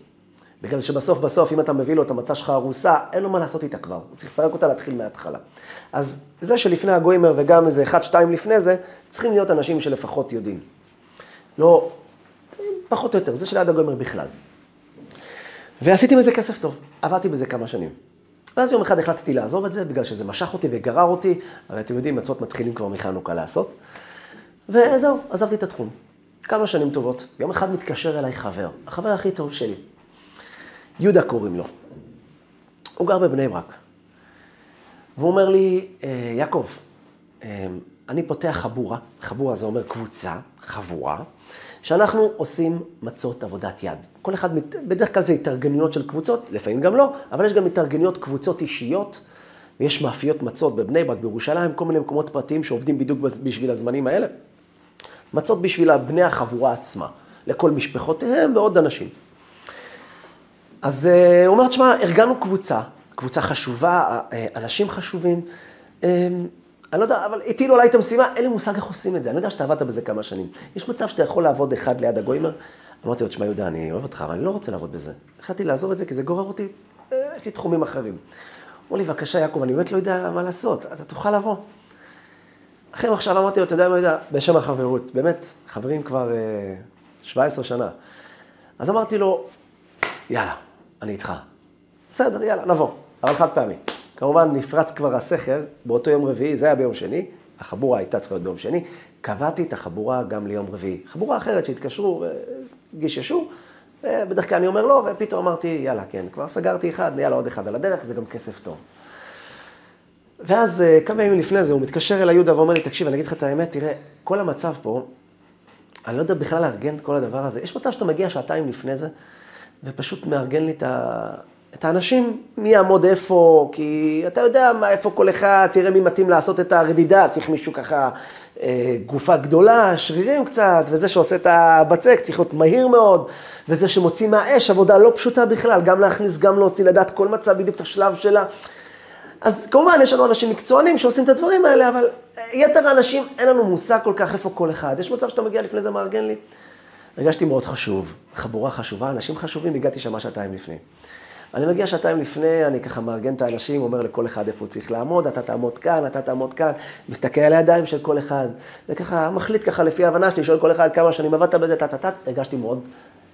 בגלל שבסוף בסוף, אם אתה מביא לו את המצה שלך הרוסה, אין לו מה לעשות איתה כבר, הוא צריך לפרק אותה להתחיל מההתחלה. אז זה שלפני הגוימר וגם איזה אחד, שתיים לפני זה, צריכים להיות אנשים שלפחות יודעים. לא, פחות או יותר, זה שליד הגוימר בכלל. ועשיתי מזה כסף טוב, עבדתי בזה כמה שנים. ואז יום אחד החלטתי לעזוב את זה, בגלל שזה משך אותי וגרר אותי, הרי אתם יודעים, מצות מתחילים כבר מחנוכה לעשות. וזהו, עזבתי את התחום. כמה שנים טובות. יום אחד מתקשר אליי חבר, החבר הכי טוב שלי. יהודה קוראים לו. הוא גר בבני ברק. והוא אומר לי, אה, יעקב, אה, אני פותח חבורה, חבורה זה אומר קבוצה, חבורה, שאנחנו עושים מצות עבודת יד. כל אחד, בדרך כלל זה התארגנויות של קבוצות, לפעמים גם לא, אבל יש גם התארגנויות קבוצות אישיות, ויש מאפיות מצות בבני ברק, בירושלים, כל מיני מקומות פרטיים שעובדים בדיוק בשביל הזמנים האלה. מצות בשביל בני החבורה עצמה, לכל משפחותיהם ועוד אנשים. אז אה, הוא אומר, תשמע, ארגנו קבוצה, קבוצה חשובה, אה, אנשים חשובים. אה, אני לא יודע, אבל הטילו עליי את המשימה, אין לי מושג איך עושים את זה. אני יודע שאתה עבדת בזה כמה שנים. יש מצב שאתה יכול לעבוד אחד ליד הגוימר? אמרתי לו, תשמע, יהודה, אני אוהב אותך, אבל אני לא רוצה לעבוד בזה. החלטתי לעזוב את זה כי זה גורר אותי, יש לי תחומים אחרים. אמרו לי, בבקשה, יעקב, אני באמת לא יודע מה לעשות, אתה תוכל לבוא. אחרי עכשיו אמרתי לו, אתה יודע מה, יודע, בשם החברות, באמת, חברים כבר 17 שנה. אז אמרתי לו, יאללה, אני איתך. בסדר, יאללה, נבוא, אבל חד פעמי. כמובן, נפרץ כבר הסכר באותו יום רביעי, זה היה ביום שני, החבורה הייתה צריכה להיות ביום שני, קבעתי את החבורה גם ליום רביעי. חבורה אחרת שהתקשרו וגיששו, בדרך כלל אני אומר לא, ופתאום אמרתי, יאללה, כן, כבר סגרתי אחד, יאללה, עוד אחד על הדרך, זה גם כסף טוב. ואז כמה ימים לפני זה הוא מתקשר אל היהודה ואומר לי, תקשיב, אני אגיד לך את האמת, תראה, כל המצב פה, אני לא יודע בכלל לארגן את כל הדבר הזה. יש מצב שאתה מגיע שעתיים לפני זה, ופשוט מארגן לי את, ה... את האנשים, מי יעמוד איפה, כי אתה יודע מה, איפה כל אחד, תראה מי מתאים לעשות את הרדידה, צריך מישהו ככה, אה, גופה גדולה, שרירים קצת, וזה שעושה את הבצק צריך להיות מהיר מאוד, וזה שמוציא מהאש, עבודה לא פשוטה בכלל, גם להכניס, גם להוציא, לדעת כל מצב בדיוק את השלב שלה. אז כמובן, יש לנו אנשים מקצוענים שעושים את הדברים האלה, אבל יתר האנשים, אין לנו מושג כל כך איפה כל אחד. יש מצב שאתה מגיע לפני זה, מארגן לי. הרגשתי מאוד חשוב, חבורה חשובה, אנשים חשובים, הגעתי שם שעתיים לפני. אני מגיע שעתיים לפני, אני ככה מארגן את האנשים, אומר לכל אחד איפה הוא צריך לעמוד, אתה תעמוד כאן, אתה תעמוד כאן, מסתכל על הידיים של כל אחד, וככה מחליט ככה לפי ההבנה שלי, שואל כל אחד כמה שנים עבדת בזה, טה-טה-טה, הרגשתי מאוד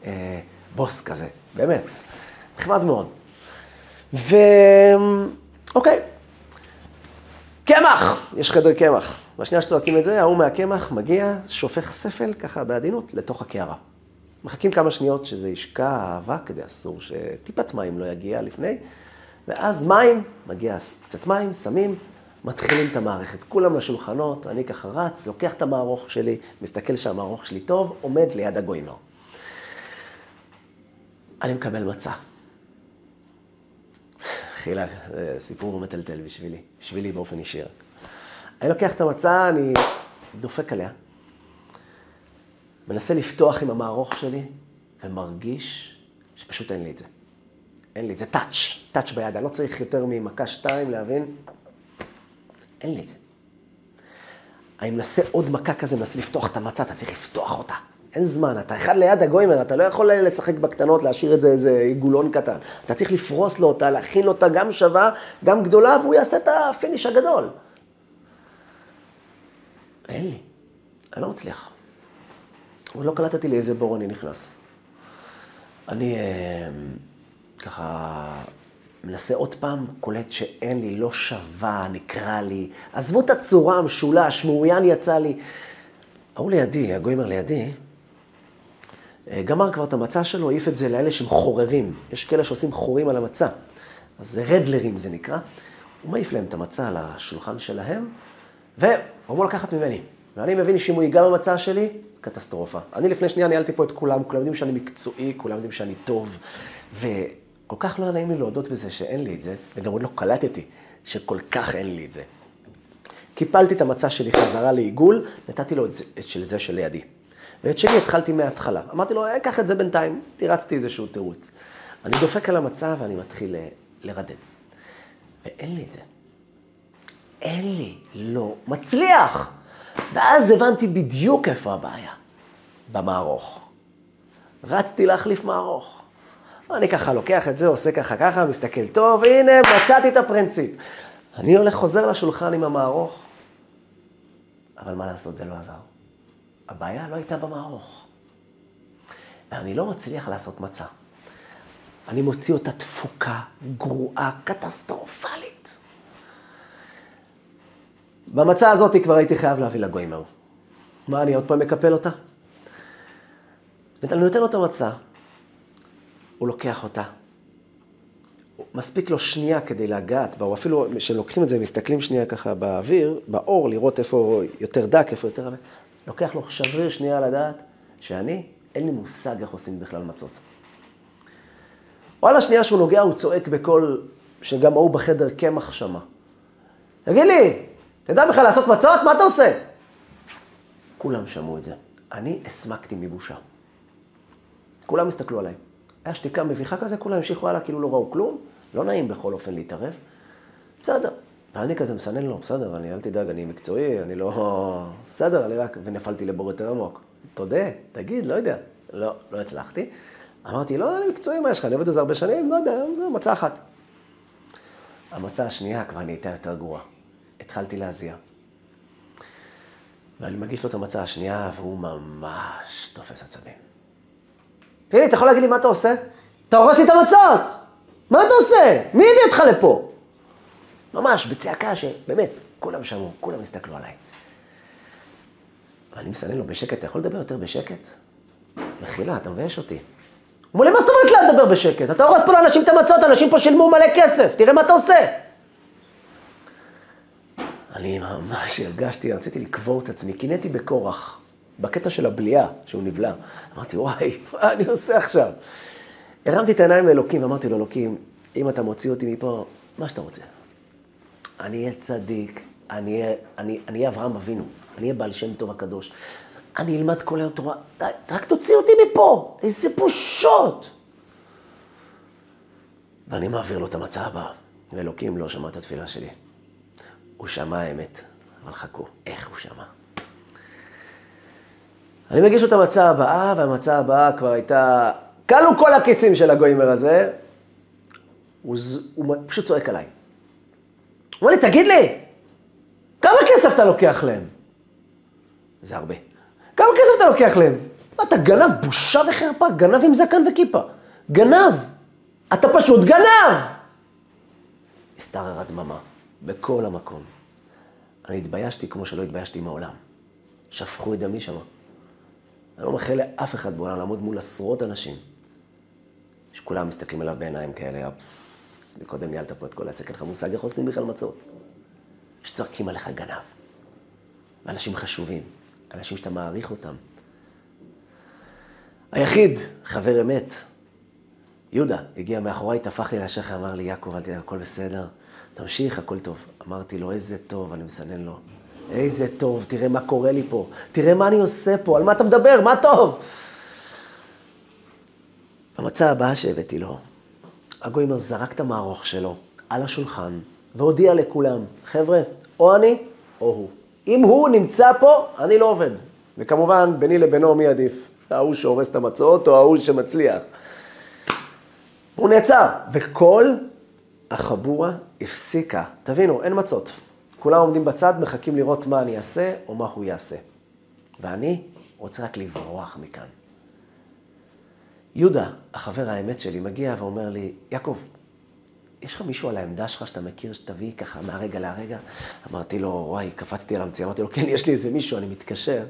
אה, בוס כזה, באמת. נחמד מאוד. ו... אוקיי. קמח! יש חדר קמח. בשנייה שצועקים את זה, ההוא מהקמח מגיע, שופך ספל ככה בעדינות לתוך הקערה. מחכים כמה שניות שזה ישקע האבק, כדי אסור שטיפת מים לא יגיע לפני, ואז מים, מגיע קצת מים, שמים, מתחילים את המערכת. כולם לשולחנות, אני ככה רץ, לוקח את המערוך שלי, מסתכל שהמערוך שלי טוב, עומד ליד הגוימר. אני מקבל מצה. חילה, זה סיפור מטלטל בשבילי, בשבילי באופן אישי. אני לוקח את המצה, אני דופק עליה, מנסה לפתוח עם המערוך שלי, ומרגיש שפשוט אין לי את זה. אין לי את זה, טאץ', טאץ' ביד, אני לא צריך יותר ממכה שתיים להבין, אין לי את זה. אני מנסה עוד מכה כזה, מנסה לפתוח את המצה, אתה צריך לפתוח אותה. אין זמן, אתה אחד ליד הגוימר, אתה לא יכול לשחק בקטנות, להשאיר את זה איזה עיגולון קטן. אתה צריך לפרוס לו אותה, להכין אותה גם שווה, גם גדולה, והוא יעשה את ה finish הגדול. אין לי, אני לא מצליח. לא קלטתי לאיזה בור אני נכנס. אני אה, ככה מנסה עוד פעם, קולט שאין לי, לא שווה, נקרא לי. עזבו את הצורה, המשולש, מעוין יצא לי. ההוא לידי, הגוימר לידי, אה, גמר כבר את המצה שלו, העיף את זה לאלה שהם חוררים. יש כאלה שעושים חורים על המצה. אז זה רדלרים זה נקרא. הוא מעיף להם את המצה על השולחן שלהם, והוא אמור לקחת ממני. ואני מבין שאם הוא ייגע במצה שלי, קטסטרופה. אני לפני שנייה ניהלתי פה את כולם, כולם יודעים שאני מקצועי, כולם יודעים שאני טוב, וכל כך לא נעים לי להודות בזה שאין לי את זה, וגם עוד לא קלטתי שכל כך אין לי את זה. קיפלתי את המצה שלי חזרה לעיגול, נתתי לו את זה, את של זה שלידי. ואת שלי התחלתי מההתחלה. אמרתי לו, אה, קח את זה בינתיים, תירצתי איזשהו תירוץ. אני דופק על המצב ואני מתחיל לרדד. ואין לי את זה. אין לי, לא מצליח. ואז הבנתי בדיוק איפה הבעיה, במערוך. רצתי להחליף מערוך. אני ככה לוקח את זה, עושה ככה ככה, מסתכל, טוב, הנה, מצאתי את הפרינציפ. אני הולך, חוזר לשולחן עם המערוך, אבל מה לעשות, זה לא עזר. הבעיה לא הייתה במערוך. ואני לא מצליח לעשות מצה. אני מוציא אותה תפוקה, גרועה, קטסטרופלית. במצה הזאת כבר הייתי חייב להביא לגוימר. מה, אני עוד פעם מקפל אותה? אני נותן לו את המצה, הוא לוקח אותה. מספיק לו שנייה כדי לגעת בה, או אפילו כשלוקחים את זה, מסתכלים שנייה ככה באוויר, באור, לראות איפה יותר דק, איפה יותר... לוקח לו שבריר שנייה לדעת שאני, אין לי מושג איך עושים בכלל מצות. וואלה, שנייה שהוא נוגע, הוא צועק בקול, שגם ההוא בחדר קמח שמה. תגיד לי, אתה יודע בכלל לעשות מצות? מה אתה עושה? כולם שמעו את זה. אני הסמקתי מבושה. כולם הסתכלו עליי. היה שתיקה מביכה כזה, כולם המשיכו הלאה כאילו לא ראו כלום. לא נעים בכל אופן להתערב. בסדר. ואני כזה מסנן לו, בסדר, אני, אל תדאג, אני מקצועי, אני לא... בסדר, אני רק... ונפלתי לבור יותר עמוק. תודה, תגיד, לא יודע. לא, לא הצלחתי. אמרתי, לא, אני מקצועי, מה יש לך? אני עובד בזה הרבה שנים, לא יודע, זה מצה אחת. המצה השנייה כבר נהייתה יותר גרועה. התחלתי להזיע. ואני מגיש לו את המצה השנייה, והוא ממש תופס עצבים. תגיד לי, אתה יכול להגיד לי מה אתה עושה? אתה הורס לי את המצות! מה אתה עושה? מי הביא אותך לפה? ממש, בצעקה שבאמת, כולם שמעו, כולם הסתכלו עליי. ואני מסנן לו בשקט, אתה יכול לדבר יותר בשקט? מחילה, אתה מבייש אותי. הוא אומר לי, מה זאת אומרת לא לדבר בשקט? אתה הורס פה לאנשים את המצות, אנשים פה שילמו מלא כסף, תראה מה אתה עושה. אני ממש הרגשתי, רציתי לקבור את עצמי, קינאתי בכורח, בקטע של הבליעה, שהוא נבלע. אמרתי, וואי, מה אני עושה עכשיו? הרמתי את העיניים לאלוקים ואמרתי לו, אלוקים, אם אתה מוציא אותי מפה, מה שאתה רוצה. אני אהיה צדיק, אני אהיה אברהם אבינו, אני אהיה בעל שם טוב הקדוש. אני אלמד כל היום תורה, די, רק תוציא אותי מפה, איזה בושות. ואני מעביר לו את המצה הבאה, ואלוקים לא שמע את התפילה שלי. הוא שמע האמת, אבל חכו, איך הוא שמע? אני מגיש לו את המצה הבאה, והמצה הבאה כבר הייתה... כלו כל הקיצים של הגוימר הזה, הוא, הוא פשוט צועק עליי. הוא אומר לי, תגיד לי, כמה כסף אתה לוקח להם? זה הרבה. כמה כסף אתה לוקח להם? אתה גנב? בושה וחרפה, גנב עם זקן וכיפה. גנב. אתה פשוט גנב! השתררה דממה, בכל המקום. אני התביישתי כמו שלא התביישתי מעולם. שפכו את דמי שמה. אני לא מאחל לאף אחד בעולם לעמוד מול עשרות אנשים, שכולם מסתכלים עליו בעיניים כאלה, פססס, מקודם ניהלת פה את כל העסק, אין לך מושג איך עושים בכלל מצות. שצועקים עליך גנב. ואנשים חשובים, אנשים שאתה מעריך אותם. היחיד, חבר אמת, יהודה, הגיע מאחוריי, טפח לי על השכם, אמר לי, יעקב, אל תדאג, הכל בסדר, תמשיך, הכל טוב. אמרתי לו, איזה טוב, אני מסנן לו. איזה טוב, תראה מה קורה לי פה, תראה מה אני עושה פה, על מה אתה מדבר, מה טוב? במצע הבאה שהבאתי לו, הגוימר זרק את המערוך שלו על השולחן והודיע לכולם, חבר'ה, או אני או הוא. אם הוא נמצא פה, אני לא עובד. וכמובן, ביני לבינו מי עדיף? ההוא שהורס את המצות או ההוא שמצליח? הוא נעצר, וכל החבורה הפסיקה. תבינו, אין מצות. כולם עומדים בצד, מחכים לראות מה אני אעשה או מה הוא יעשה. ואני רוצה רק לברוח מכאן. יהודה, החבר האמת שלי, מגיע ואומר לי, יעקב, יש לך מישהו על העמדה שלך שאתה מכיר שתביא ככה מהרגע להרגע? אמרתי לו, וואי, קפצתי על המציא, אמרתי לו, כן, יש לי איזה מישהו, אני מתקשר.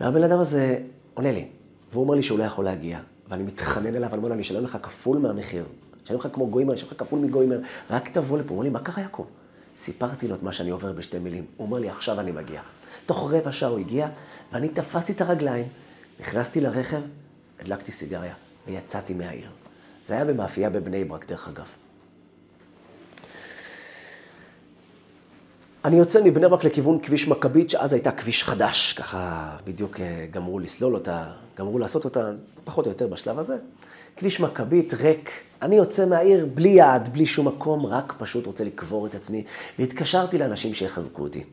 והבן אדם הזה עונה לי, והוא אומר לי שהוא לא יכול להגיע, ואני מתחנן אליו, אני אומר לו, אני אשלם לך כפול מהמחיר. אני אשלם לך כמו גוימר, אני אשלם לך כפול מגוימר, רק תבוא לפה. הוא אומר לי, מה קרה, יעקב? סיפרתי לו את מה שאני עובר בשתי מילים. הוא אומר לי, עכשיו אני מגיע. תוך רבע שעה הוא הגיע, ואני תפסתי את הרגליים, נכנסתי לרכב, הדלקתי סיגריה, ויצאתי מהעיר. זה היה במאפייה בבני ברק, דרך אגב. אני יוצא מבני ברק לכיוון כביש מכבית, שאז הייתה כביש חדש, ככה בדיוק אה, גמרו לסלול אותה, גמרו לעשות אותה, פחות או יותר בשלב הזה. כביש מכבית, ריק. אני יוצא מהעיר בלי יעד, בלי שום מקום, רק פשוט רוצה לקבור את עצמי. והתקשרתי לאנשים שיחזקו אותי.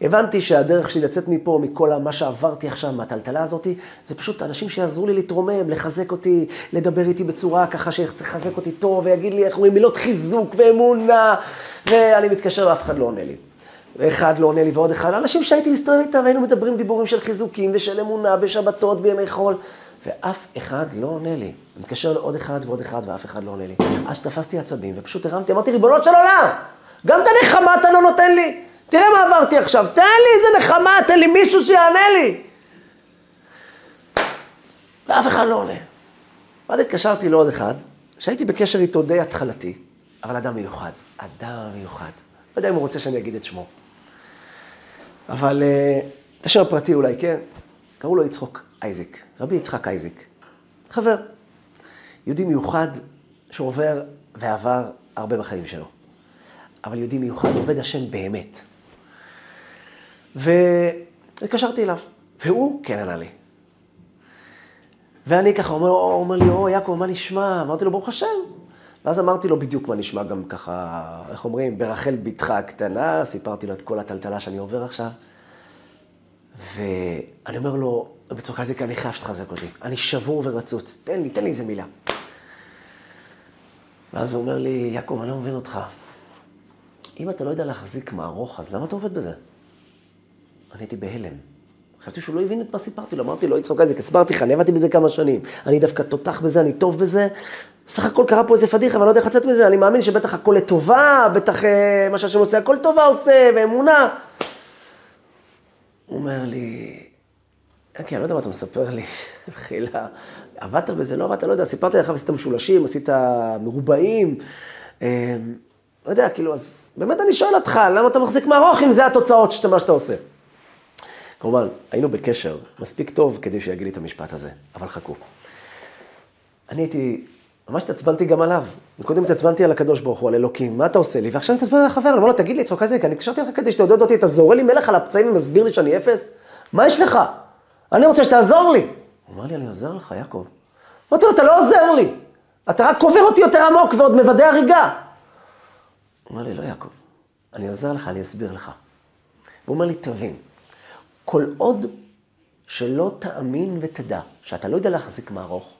הבנתי שהדרך שלי לצאת מפה, מכל מה שעברתי עכשיו, מהטלטלה הזאת, זה פשוט אנשים שיעזרו לי להתרומם, לחזק אותי, לדבר איתי בצורה ככה שתחזק אותי טוב, ויגיד לי, איך אומרים, מילות חיזוק ואמונה, ואני מתקשר ואף אחד לא עונה לי. ואחד לא עונה לי ועוד אחד, אנשים שהייתי מסתובב איתם והיינו מדברים דיבורים של חיזוקים ושל אמונה בשבתות בימי חול, ואף אחד לא עונה לי. אני מתקשר לעוד אחד ועוד אחד ואף אחד לא עונה לי. אז תפסתי עצבים ופשוט הרמתי, אמרתי, ריבונות של עולם, גם את הנחמה אתה לא נותן לי. תראה מה עברתי עכשיו, תן לי איזה נחמה, תן לי מישהו שיענה לי. ואף אחד לא עונה. ואז התקשרתי לעוד אחד, שהייתי בקשר איתו די התחלתי, אבל אדם מיוחד, אדם מיוחד. לא יודע אם הוא רוצה שאני אגיד את שמו. אבל אה, את השם הפרטי אולי, כן? קראו לו יצחוק אייזיק, רבי יצחק אייזיק. חבר, יהודי מיוחד שעובר ועבר הרבה בחיים שלו. אבל יהודי מיוחד, עובד השם באמת. והתקשרתי אליו, והוא כן ענה לי. ואני ככה אומר, הוא אומר לי, או, יעקב, מה נשמע? אמרתי לו, ברוך השם. ואז אמרתי לו בדיוק מה נשמע גם ככה, איך אומרים, ברחל בתך הקטנה, סיפרתי לו את כל הטלטלה שאני עובר עכשיו. ואני אומר לו, בצורה כזאת, אני חייב שתחזק אותי. אני שבור ורצוץ, תן לי, תן לי איזה מילה. ואז הוא אומר לי, יעקב, אני לא מבין אותך. אם אתה לא יודע להחזיק מערוך, אז למה אתה עובד בזה? אני הייתי בהלם. חשבתי שהוא לא הבין את מה סיפרתי לו, אמרתי לו, יצחוק איזק, הסברתי לך, אני עבדתי בזה כמה שנים. אני דווקא תותח בזה, אני טוב בזה. סך הכל קרה פה איזה פדיחה, אבל אני לא יודע איך לצאת מזה, אני מאמין שבטח הכל לטובה, בטח אה, מה שהשם עושה, הכל טובה עושה, ואמונה. הוא אומר לי, אוקיי, אני לא יודע מה אתה מספר לי, מחילה, עבדת בזה, לא עבדת, לא יודע, סיפרתי לך, עשית משולשים, עשית מרובעים, אה, לא יודע, כאילו, אז באמת אני שואל אותך, למה אתה מחזיק מערוך אם זה התוצאות של מה שאתה עושה? כמובן, היינו בקשר מספיק טוב כדי שיגיד לי את המשפט הזה, אבל חכו. אני הייתי, ממש התעצבנתי גם עליו. קודם התעצבנתי על הקדוש ברוך הוא, על אלוקים, מה אתה עושה לי? ועכשיו אני התעצבנתי על החבר, אומר לו, תגיד לי, צחוק איזה, אני התקשרתי לך כדי שתעודד אותי, אתה זורה לי מלך על הפצעים ומסביר לי שאני אפס? מה יש לך? אני רוצה שתעזור לי. הוא אמר לי, אני עוזר לך, יעקב. אמרתי לו, אתה לא עוזר לי, אתה רק קובר אותי יותר עמוק ועוד מוודא הריגה. הוא אמר לי, לא, יעקב, אני עוזר לך, אני אסביר לך. הוא אומר לי, תבין, כל עוד שלא תאמין ותדע שאתה לא יודע להחזיק מערוך,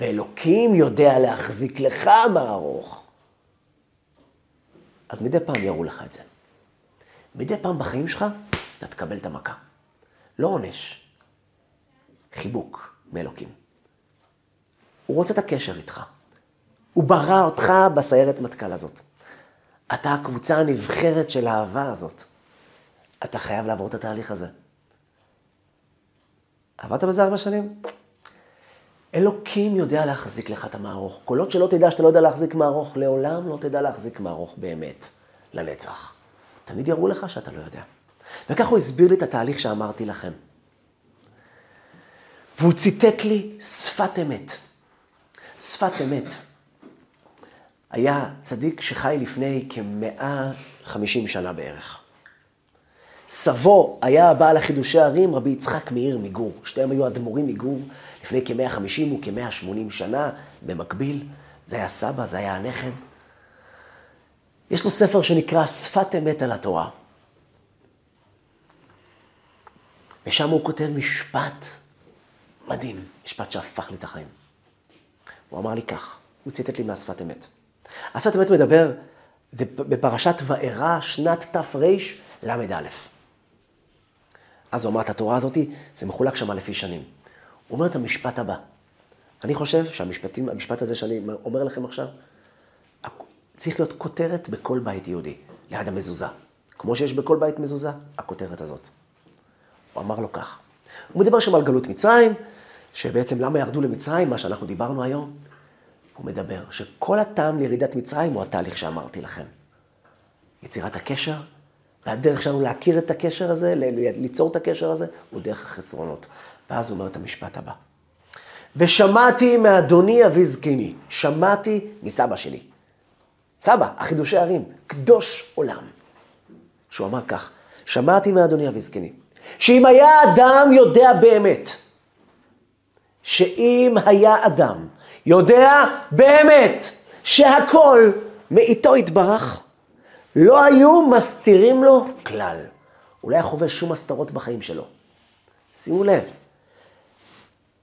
ואלוקים יודע להחזיק לך מערוך, אז מדי פעם יראו לך את זה. מדי פעם בחיים שלך אתה תקבל את המכה. לא עונש, חיבוק מאלוקים. הוא רוצה את הקשר איתך. הוא ברא אותך בסיירת מטכ"ל הזאת. אתה הקבוצה הנבחרת של האהבה הזאת. אתה חייב לעבור את התהליך הזה. עבדת בזה ארבע שנים? אלוקים יודע להחזיק לך את המערוך. עוד שלא תדע שאתה לא יודע להחזיק מערוך, לעולם לא תדע להחזיק מערוך באמת, לנצח. תמיד יראו לך שאתה לא יודע. וכך הוא הסביר לי את התהליך שאמרתי לכם. והוא ציטט לי שפת אמת. שפת אמת. היה צדיק שחי לפני כ-150 שנה בערך. סבו היה הבעל החידושי ערים, רבי יצחק מאיר מגור. שתיהם היו אדמו"רים מגור לפני כ-150 וכ-180 שנה, במקביל. זה היה סבא, זה היה הנכד. יש לו ספר שנקרא שפת אמת על התורה. ושם הוא כותב משפט מדהים, משפט שהפך לי את החיים. הוא אמר לי כך, הוא ציטט לי מהשפת אמת. השפת אמת מדבר בפרשת וארא, שנת תרל"א. אז הוא אמר את התורה הזאת, זה מחולק שם לפי שנים. הוא אומר את המשפט הבא. אני חושב שהמשפט הזה שאני אומר לכם עכשיו, צריך להיות כותרת בכל בית יהודי, ליד המזוזה. כמו שיש בכל בית מזוזה, הכותרת הזאת. הוא אמר לו כך. הוא מדבר שם על גלות מצרים, שבעצם למה ירדו למצרים, מה שאנחנו דיברנו היום. הוא מדבר שכל הטעם לירידת מצרים הוא התהליך שאמרתי לכם. יצירת הקשר, והדרך שלנו להכיר את הקשר הזה, ליצור את הקשר הזה, הוא דרך החסרונות. ואז הוא אומר את המשפט הבא. ושמעתי מאדוני אבי זקני, שמעתי מסבא שלי. סבא, החידושי ערים, קדוש עולם. שהוא אמר כך, שמעתי מאדוני אבי זקני, שאם היה אדם יודע באמת, שאם היה אדם יודע באמת שהכל מאיתו יתברך, לא היו מסתירים לו כלל. הוא לא היה חווה שום הסתרות בחיים שלו. שימו לב,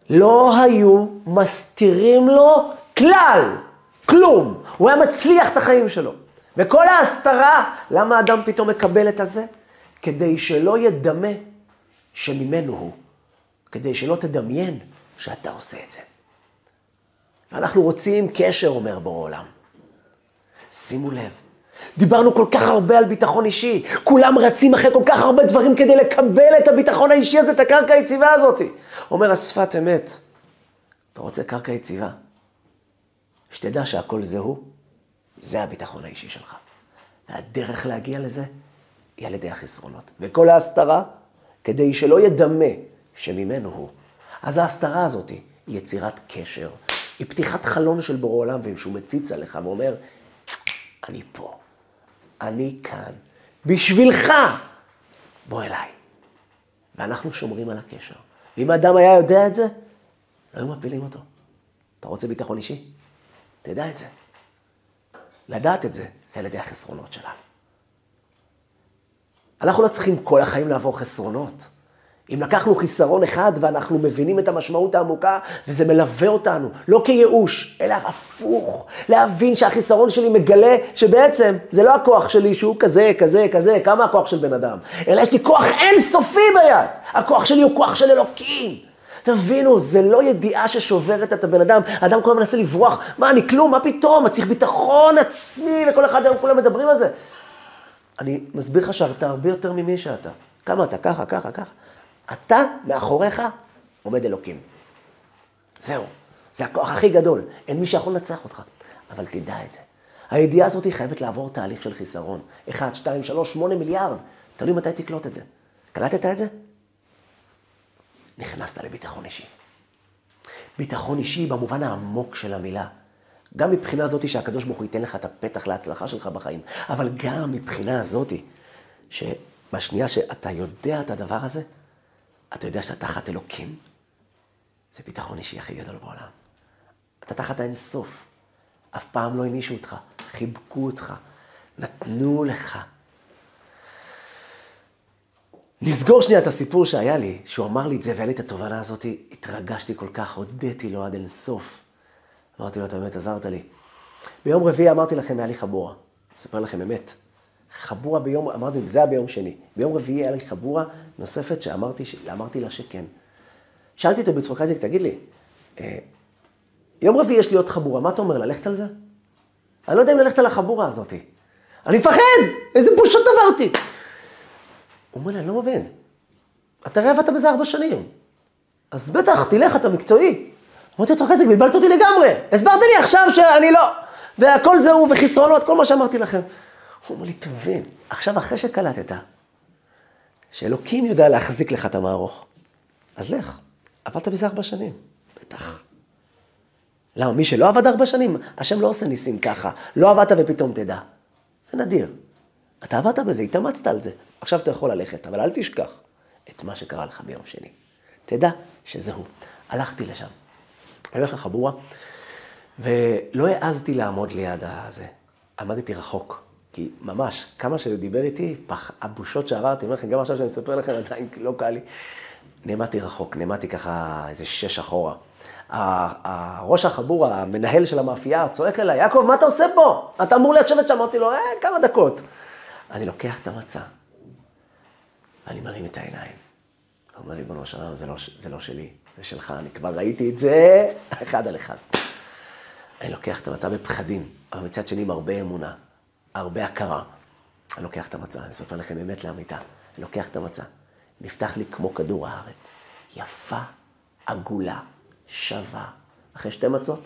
לא היו מסתירים לו כלל, כלום. הוא היה מצליח את החיים שלו. וכל ההסתרה, למה אדם פתאום מקבל את הזה? כדי שלא ידמה שממנו הוא. כדי שלא תדמיין שאתה עושה את זה. אנחנו רוצים קשר, אומר בורא עולם. שימו לב, דיברנו כל כך הרבה על ביטחון אישי. כולם רצים אחרי כל כך הרבה דברים כדי לקבל את הביטחון האישי הזה, את הקרקע היציבה הזאת. אומר השפת אמת, אתה רוצה קרקע יציבה? שתדע שהכל זה הוא, זה הביטחון האישי שלך. והדרך להגיע לזה היא על ידי החסרונות. וכל ההסתרה, כדי שלא ידמה שממנו הוא. אז ההסתרה הזאת היא יצירת קשר, היא פתיחת חלון של בורא עולם, ושהוא מציץ עליך ואומר, אני פה. אני כאן, בשבילך, בוא אליי. ואנחנו שומרים על הקשר. ואם האדם היה יודע את זה, לא היו מפילים אותו. אתה רוצה ביטחון אישי? תדע את זה. לדעת את זה, זה על ידי החסרונות שלנו. אנחנו לא צריכים כל החיים לעבור חסרונות. אם לקחנו חיסרון אחד ואנחנו מבינים את המשמעות העמוקה, וזה מלווה אותנו, לא כייאוש, אלא הפוך. להבין שהחיסרון שלי מגלה שבעצם זה לא הכוח שלי שהוא כזה, כזה, כזה, כמה הכוח של בן אדם, אלא יש לי כוח אינסופי ביד. הכוח שלי הוא כוח של אלוקים. תבינו, זה לא ידיעה ששוברת את הבן אדם. האדם כל הזמן מנסה לברוח, מה, אני כלום, מה פתאום? אני צריך ביטחון עצמי, וכל אחד היום כולם מדברים על זה. אני מסביר לך שאתה הרבה יותר ממי שאתה. כמה אתה? ככה, ככה, ככה. אתה, מאחוריך, עומד אלוקים. זהו, זה הכוח הכי גדול. אין מי שיכול לנצח אותך, אבל תדע את זה. הידיעה הזאת חייבת לעבור תהליך של חיסרון. 1, 2, 3, 8 מיליארד. תלוי מתי תקלוט את זה. קלטת את זה? נכנסת לביטחון אישי. ביטחון אישי במובן העמוק של המילה. גם מבחינה זאתי שהקדוש ברוך הוא ייתן לך את הפתח להצלחה שלך בחיים, אבל גם מבחינה זאתי, שבשנייה שאתה יודע את הדבר הזה, אתה יודע שאתה תחת אלוקים? זה ביטחון אישי הכי גדול בעולם. אתה תחת האינסוף. אף פעם לא הענישו אותך, חיבקו אותך, נתנו לך. נסגור שנייה את הסיפור שהיה לי, שהוא אמר לי את זה והיה לי את התובנה הזאת, התרגשתי כל כך, הודיתי לו עד אינסוף. אמרתי לו, אתה באמת עזרת לי. ביום רביעי אמרתי לכם, היה לי חבורה. אספר לכם אמת. חבורה ביום, אמרתי, זה היה ביום שני. ביום רביעי היה לי חבורה נוספת שאמרתי אמרתי לה שכן. שאלתי אותו בצחוק איזק, תגיד לי, אה, יום רביעי יש לי עוד חבורה, מה אתה אומר, ללכת על זה? אני לא יודע אם ללכת על החבורה הזאת. אני מפחד! איזה בושות עברתי! הוא אומר לי, אני לא מבין. אתה הרי עבדת בזה ארבע שנים. אז בטח, תלך, אתה מקצועי. אמרתי לו, צחוק איזה, בלבלת אותי לגמרי. הסברת לי עכשיו שאני לא... והכל זהו, וחסרונות, כל מה שאמרתי לכם. הוא אומר לי, תבין, עכשיו אחרי שקלטת, שאלוקים יודע להחזיק לך את המערוך, אז לך, עבדת בזה ארבע שנים, בטח. למה, מי שלא עבד ארבע שנים, השם לא עושה ניסים ככה, לא עבדת ופתאום תדע. זה נדיר. אתה עבדת בזה, התאמצת על זה, עכשיו אתה יכול ללכת, אבל אל תשכח את מה שקרה לך ביום שני. תדע שזה הוא. הלכתי לשם. אני הולך לחבורה, ולא העזתי לעמוד ליד הזה. עמדתי רחוק. כי ממש, כמה שהוא דיבר איתי, פח, הבושות שעברתי, אני אומר לכם, גם עכשיו שאני אספר לכם, עדיין לא קל לי. נעמדתי רחוק, נעמדתי ככה איזה שש אחורה. ראש החבור, המנהל של המאפייה, צועק אליי, יעקב, מה אתה עושה פה? אתה אמור לשבת שם. אמרתי לו, אה, כמה דקות. אני לוקח את המצע, ואני מרים את העיניים. הוא אומר, ריבונו של עולם, זה, לא, זה לא שלי, זה שלך, אני כבר ראיתי את זה אחד על אחד. אני לוקח את המצע בפחדים, אבל מצד שני עם הרבה אמונה. הרבה הכרה. אני לוקח את המצה, אני אספר לכם אמת לאמיתה. אני לוקח את המצה, נפתח לי כמו כדור הארץ. יפה, עגולה, שווה. אחרי שתי מצות,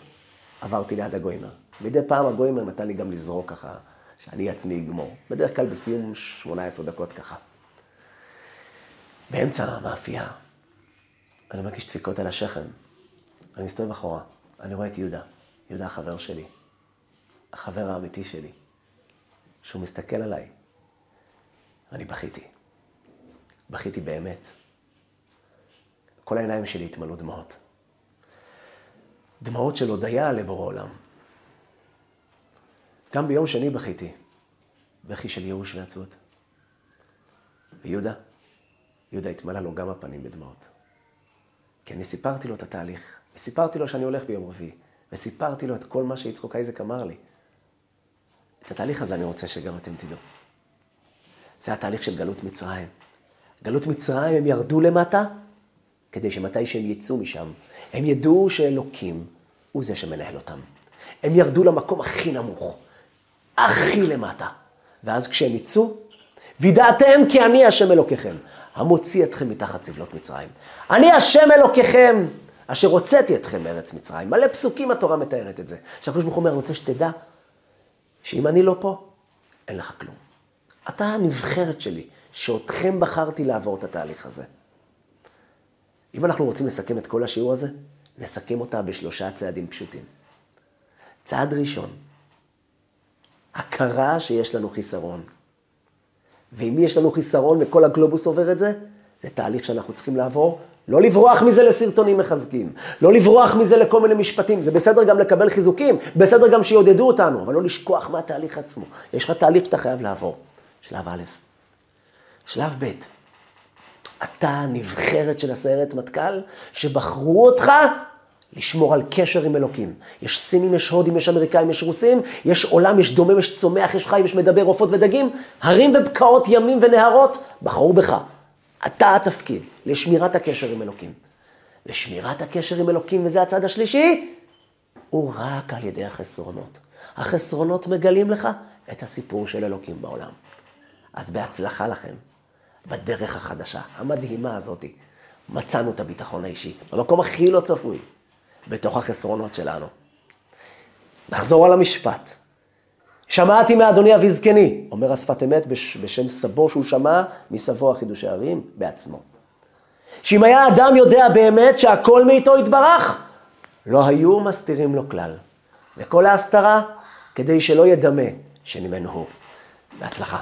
עברתי ליד הגוימר. מדי פעם הגוימר נתן לי גם לזרוק ככה, שאני עצמי אגמור. בדרך כלל בסיום 18 דקות ככה. באמצע המאפייה, אני מרגיש דפיקות על השכם. אני מסתובב אחורה, אני רואה את יהודה. יהודה החבר שלי. החבר האמיתי שלי. שהוא מסתכל עליי. אני בכיתי. בכיתי באמת. כל העיניים שלי התמלאו דמעות. דמעות של הודיה לבורא עולם. גם ביום שני בכיתי, בכי של ייאוש ועצבות. ויהודה, יהודה התמלא לו גם הפנים בדמעות. כי אני סיפרתי לו את התהליך, וסיפרתי לו שאני הולך ביום רביעי, וסיפרתי לו את כל מה שיצחוק אייזק אמר לי. את התהליך הזה אני רוצה שגם אתם תדעו. זה התהליך של גלות מצרים. גלות מצרים, הם ירדו למטה, כדי שמתי שהם יצאו משם, הם ידעו שאלוקים הוא זה שמנהל אותם. הם ירדו למקום הכי נמוך, הכי למטה. ואז כשהם יצאו, וידעתם כי אני השם אלוקיכם, המוציא אתכם מתחת סבלות מצרים. אני השם אלוקיכם, אשר הוצאתי אתכם מארץ מצרים. מלא פסוקים התורה מתארת את זה. שהקדוש ברוך הוא אומר, אני רוצה שתדע שאם אני לא פה, אין לך כלום. אתה הנבחרת שלי, שאותכם בחרתי לעבור את התהליך הזה. אם אנחנו רוצים לסכם את כל השיעור הזה, נסכם אותה בשלושה צעדים פשוטים. צעד ראשון, הכרה שיש לנו חיסרון. ואם יש לנו חיסרון וכל הגלובוס עובר את זה, זה תהליך שאנחנו צריכים לעבור לא לברוח מזה לסרטונים מחזקים, לא לברוח מזה לכל מיני משפטים, זה בסדר גם לקבל חיזוקים, בסדר גם שיעודדו אותנו, אבל לא לשכוח מהתהליך עצמו. יש לך תהליך שאתה חייב לעבור. שלב א'. שלב ב', אתה נבחרת של הסיירת מטכ"ל, שבחרו אותך לשמור על קשר עם אלוקים. יש סינים, יש הודים, יש אמריקאים, יש רוסים, יש עולם, יש דומם, יש צומח, יש חי, יש מדבר, עופות ודגים, הרים ובקעות, ימים ונהרות, בחרו בך. אתה התפקיד לשמירת הקשר עם אלוקים. לשמירת הקשר עם אלוקים, וזה הצד השלישי, הוא רק על ידי החסרונות. החסרונות מגלים לך את הסיפור של אלוקים בעולם. אז בהצלחה לכם, בדרך החדשה, המדהימה הזאת, מצאנו את הביטחון האישי, במקום הכי לא צפוי, בתוך החסרונות שלנו. נחזור על המשפט. שמעתי מאדוני אבי זקני, אומר השפת אמת בשם סבו שהוא שמע מסבו החידושי ערים בעצמו. שאם היה אדם יודע באמת שהכל מאיתו יתברך, לא היו מסתירים לו כלל. וכל ההסתרה, כדי שלא ידמה שממנו הוא. בהצלחה.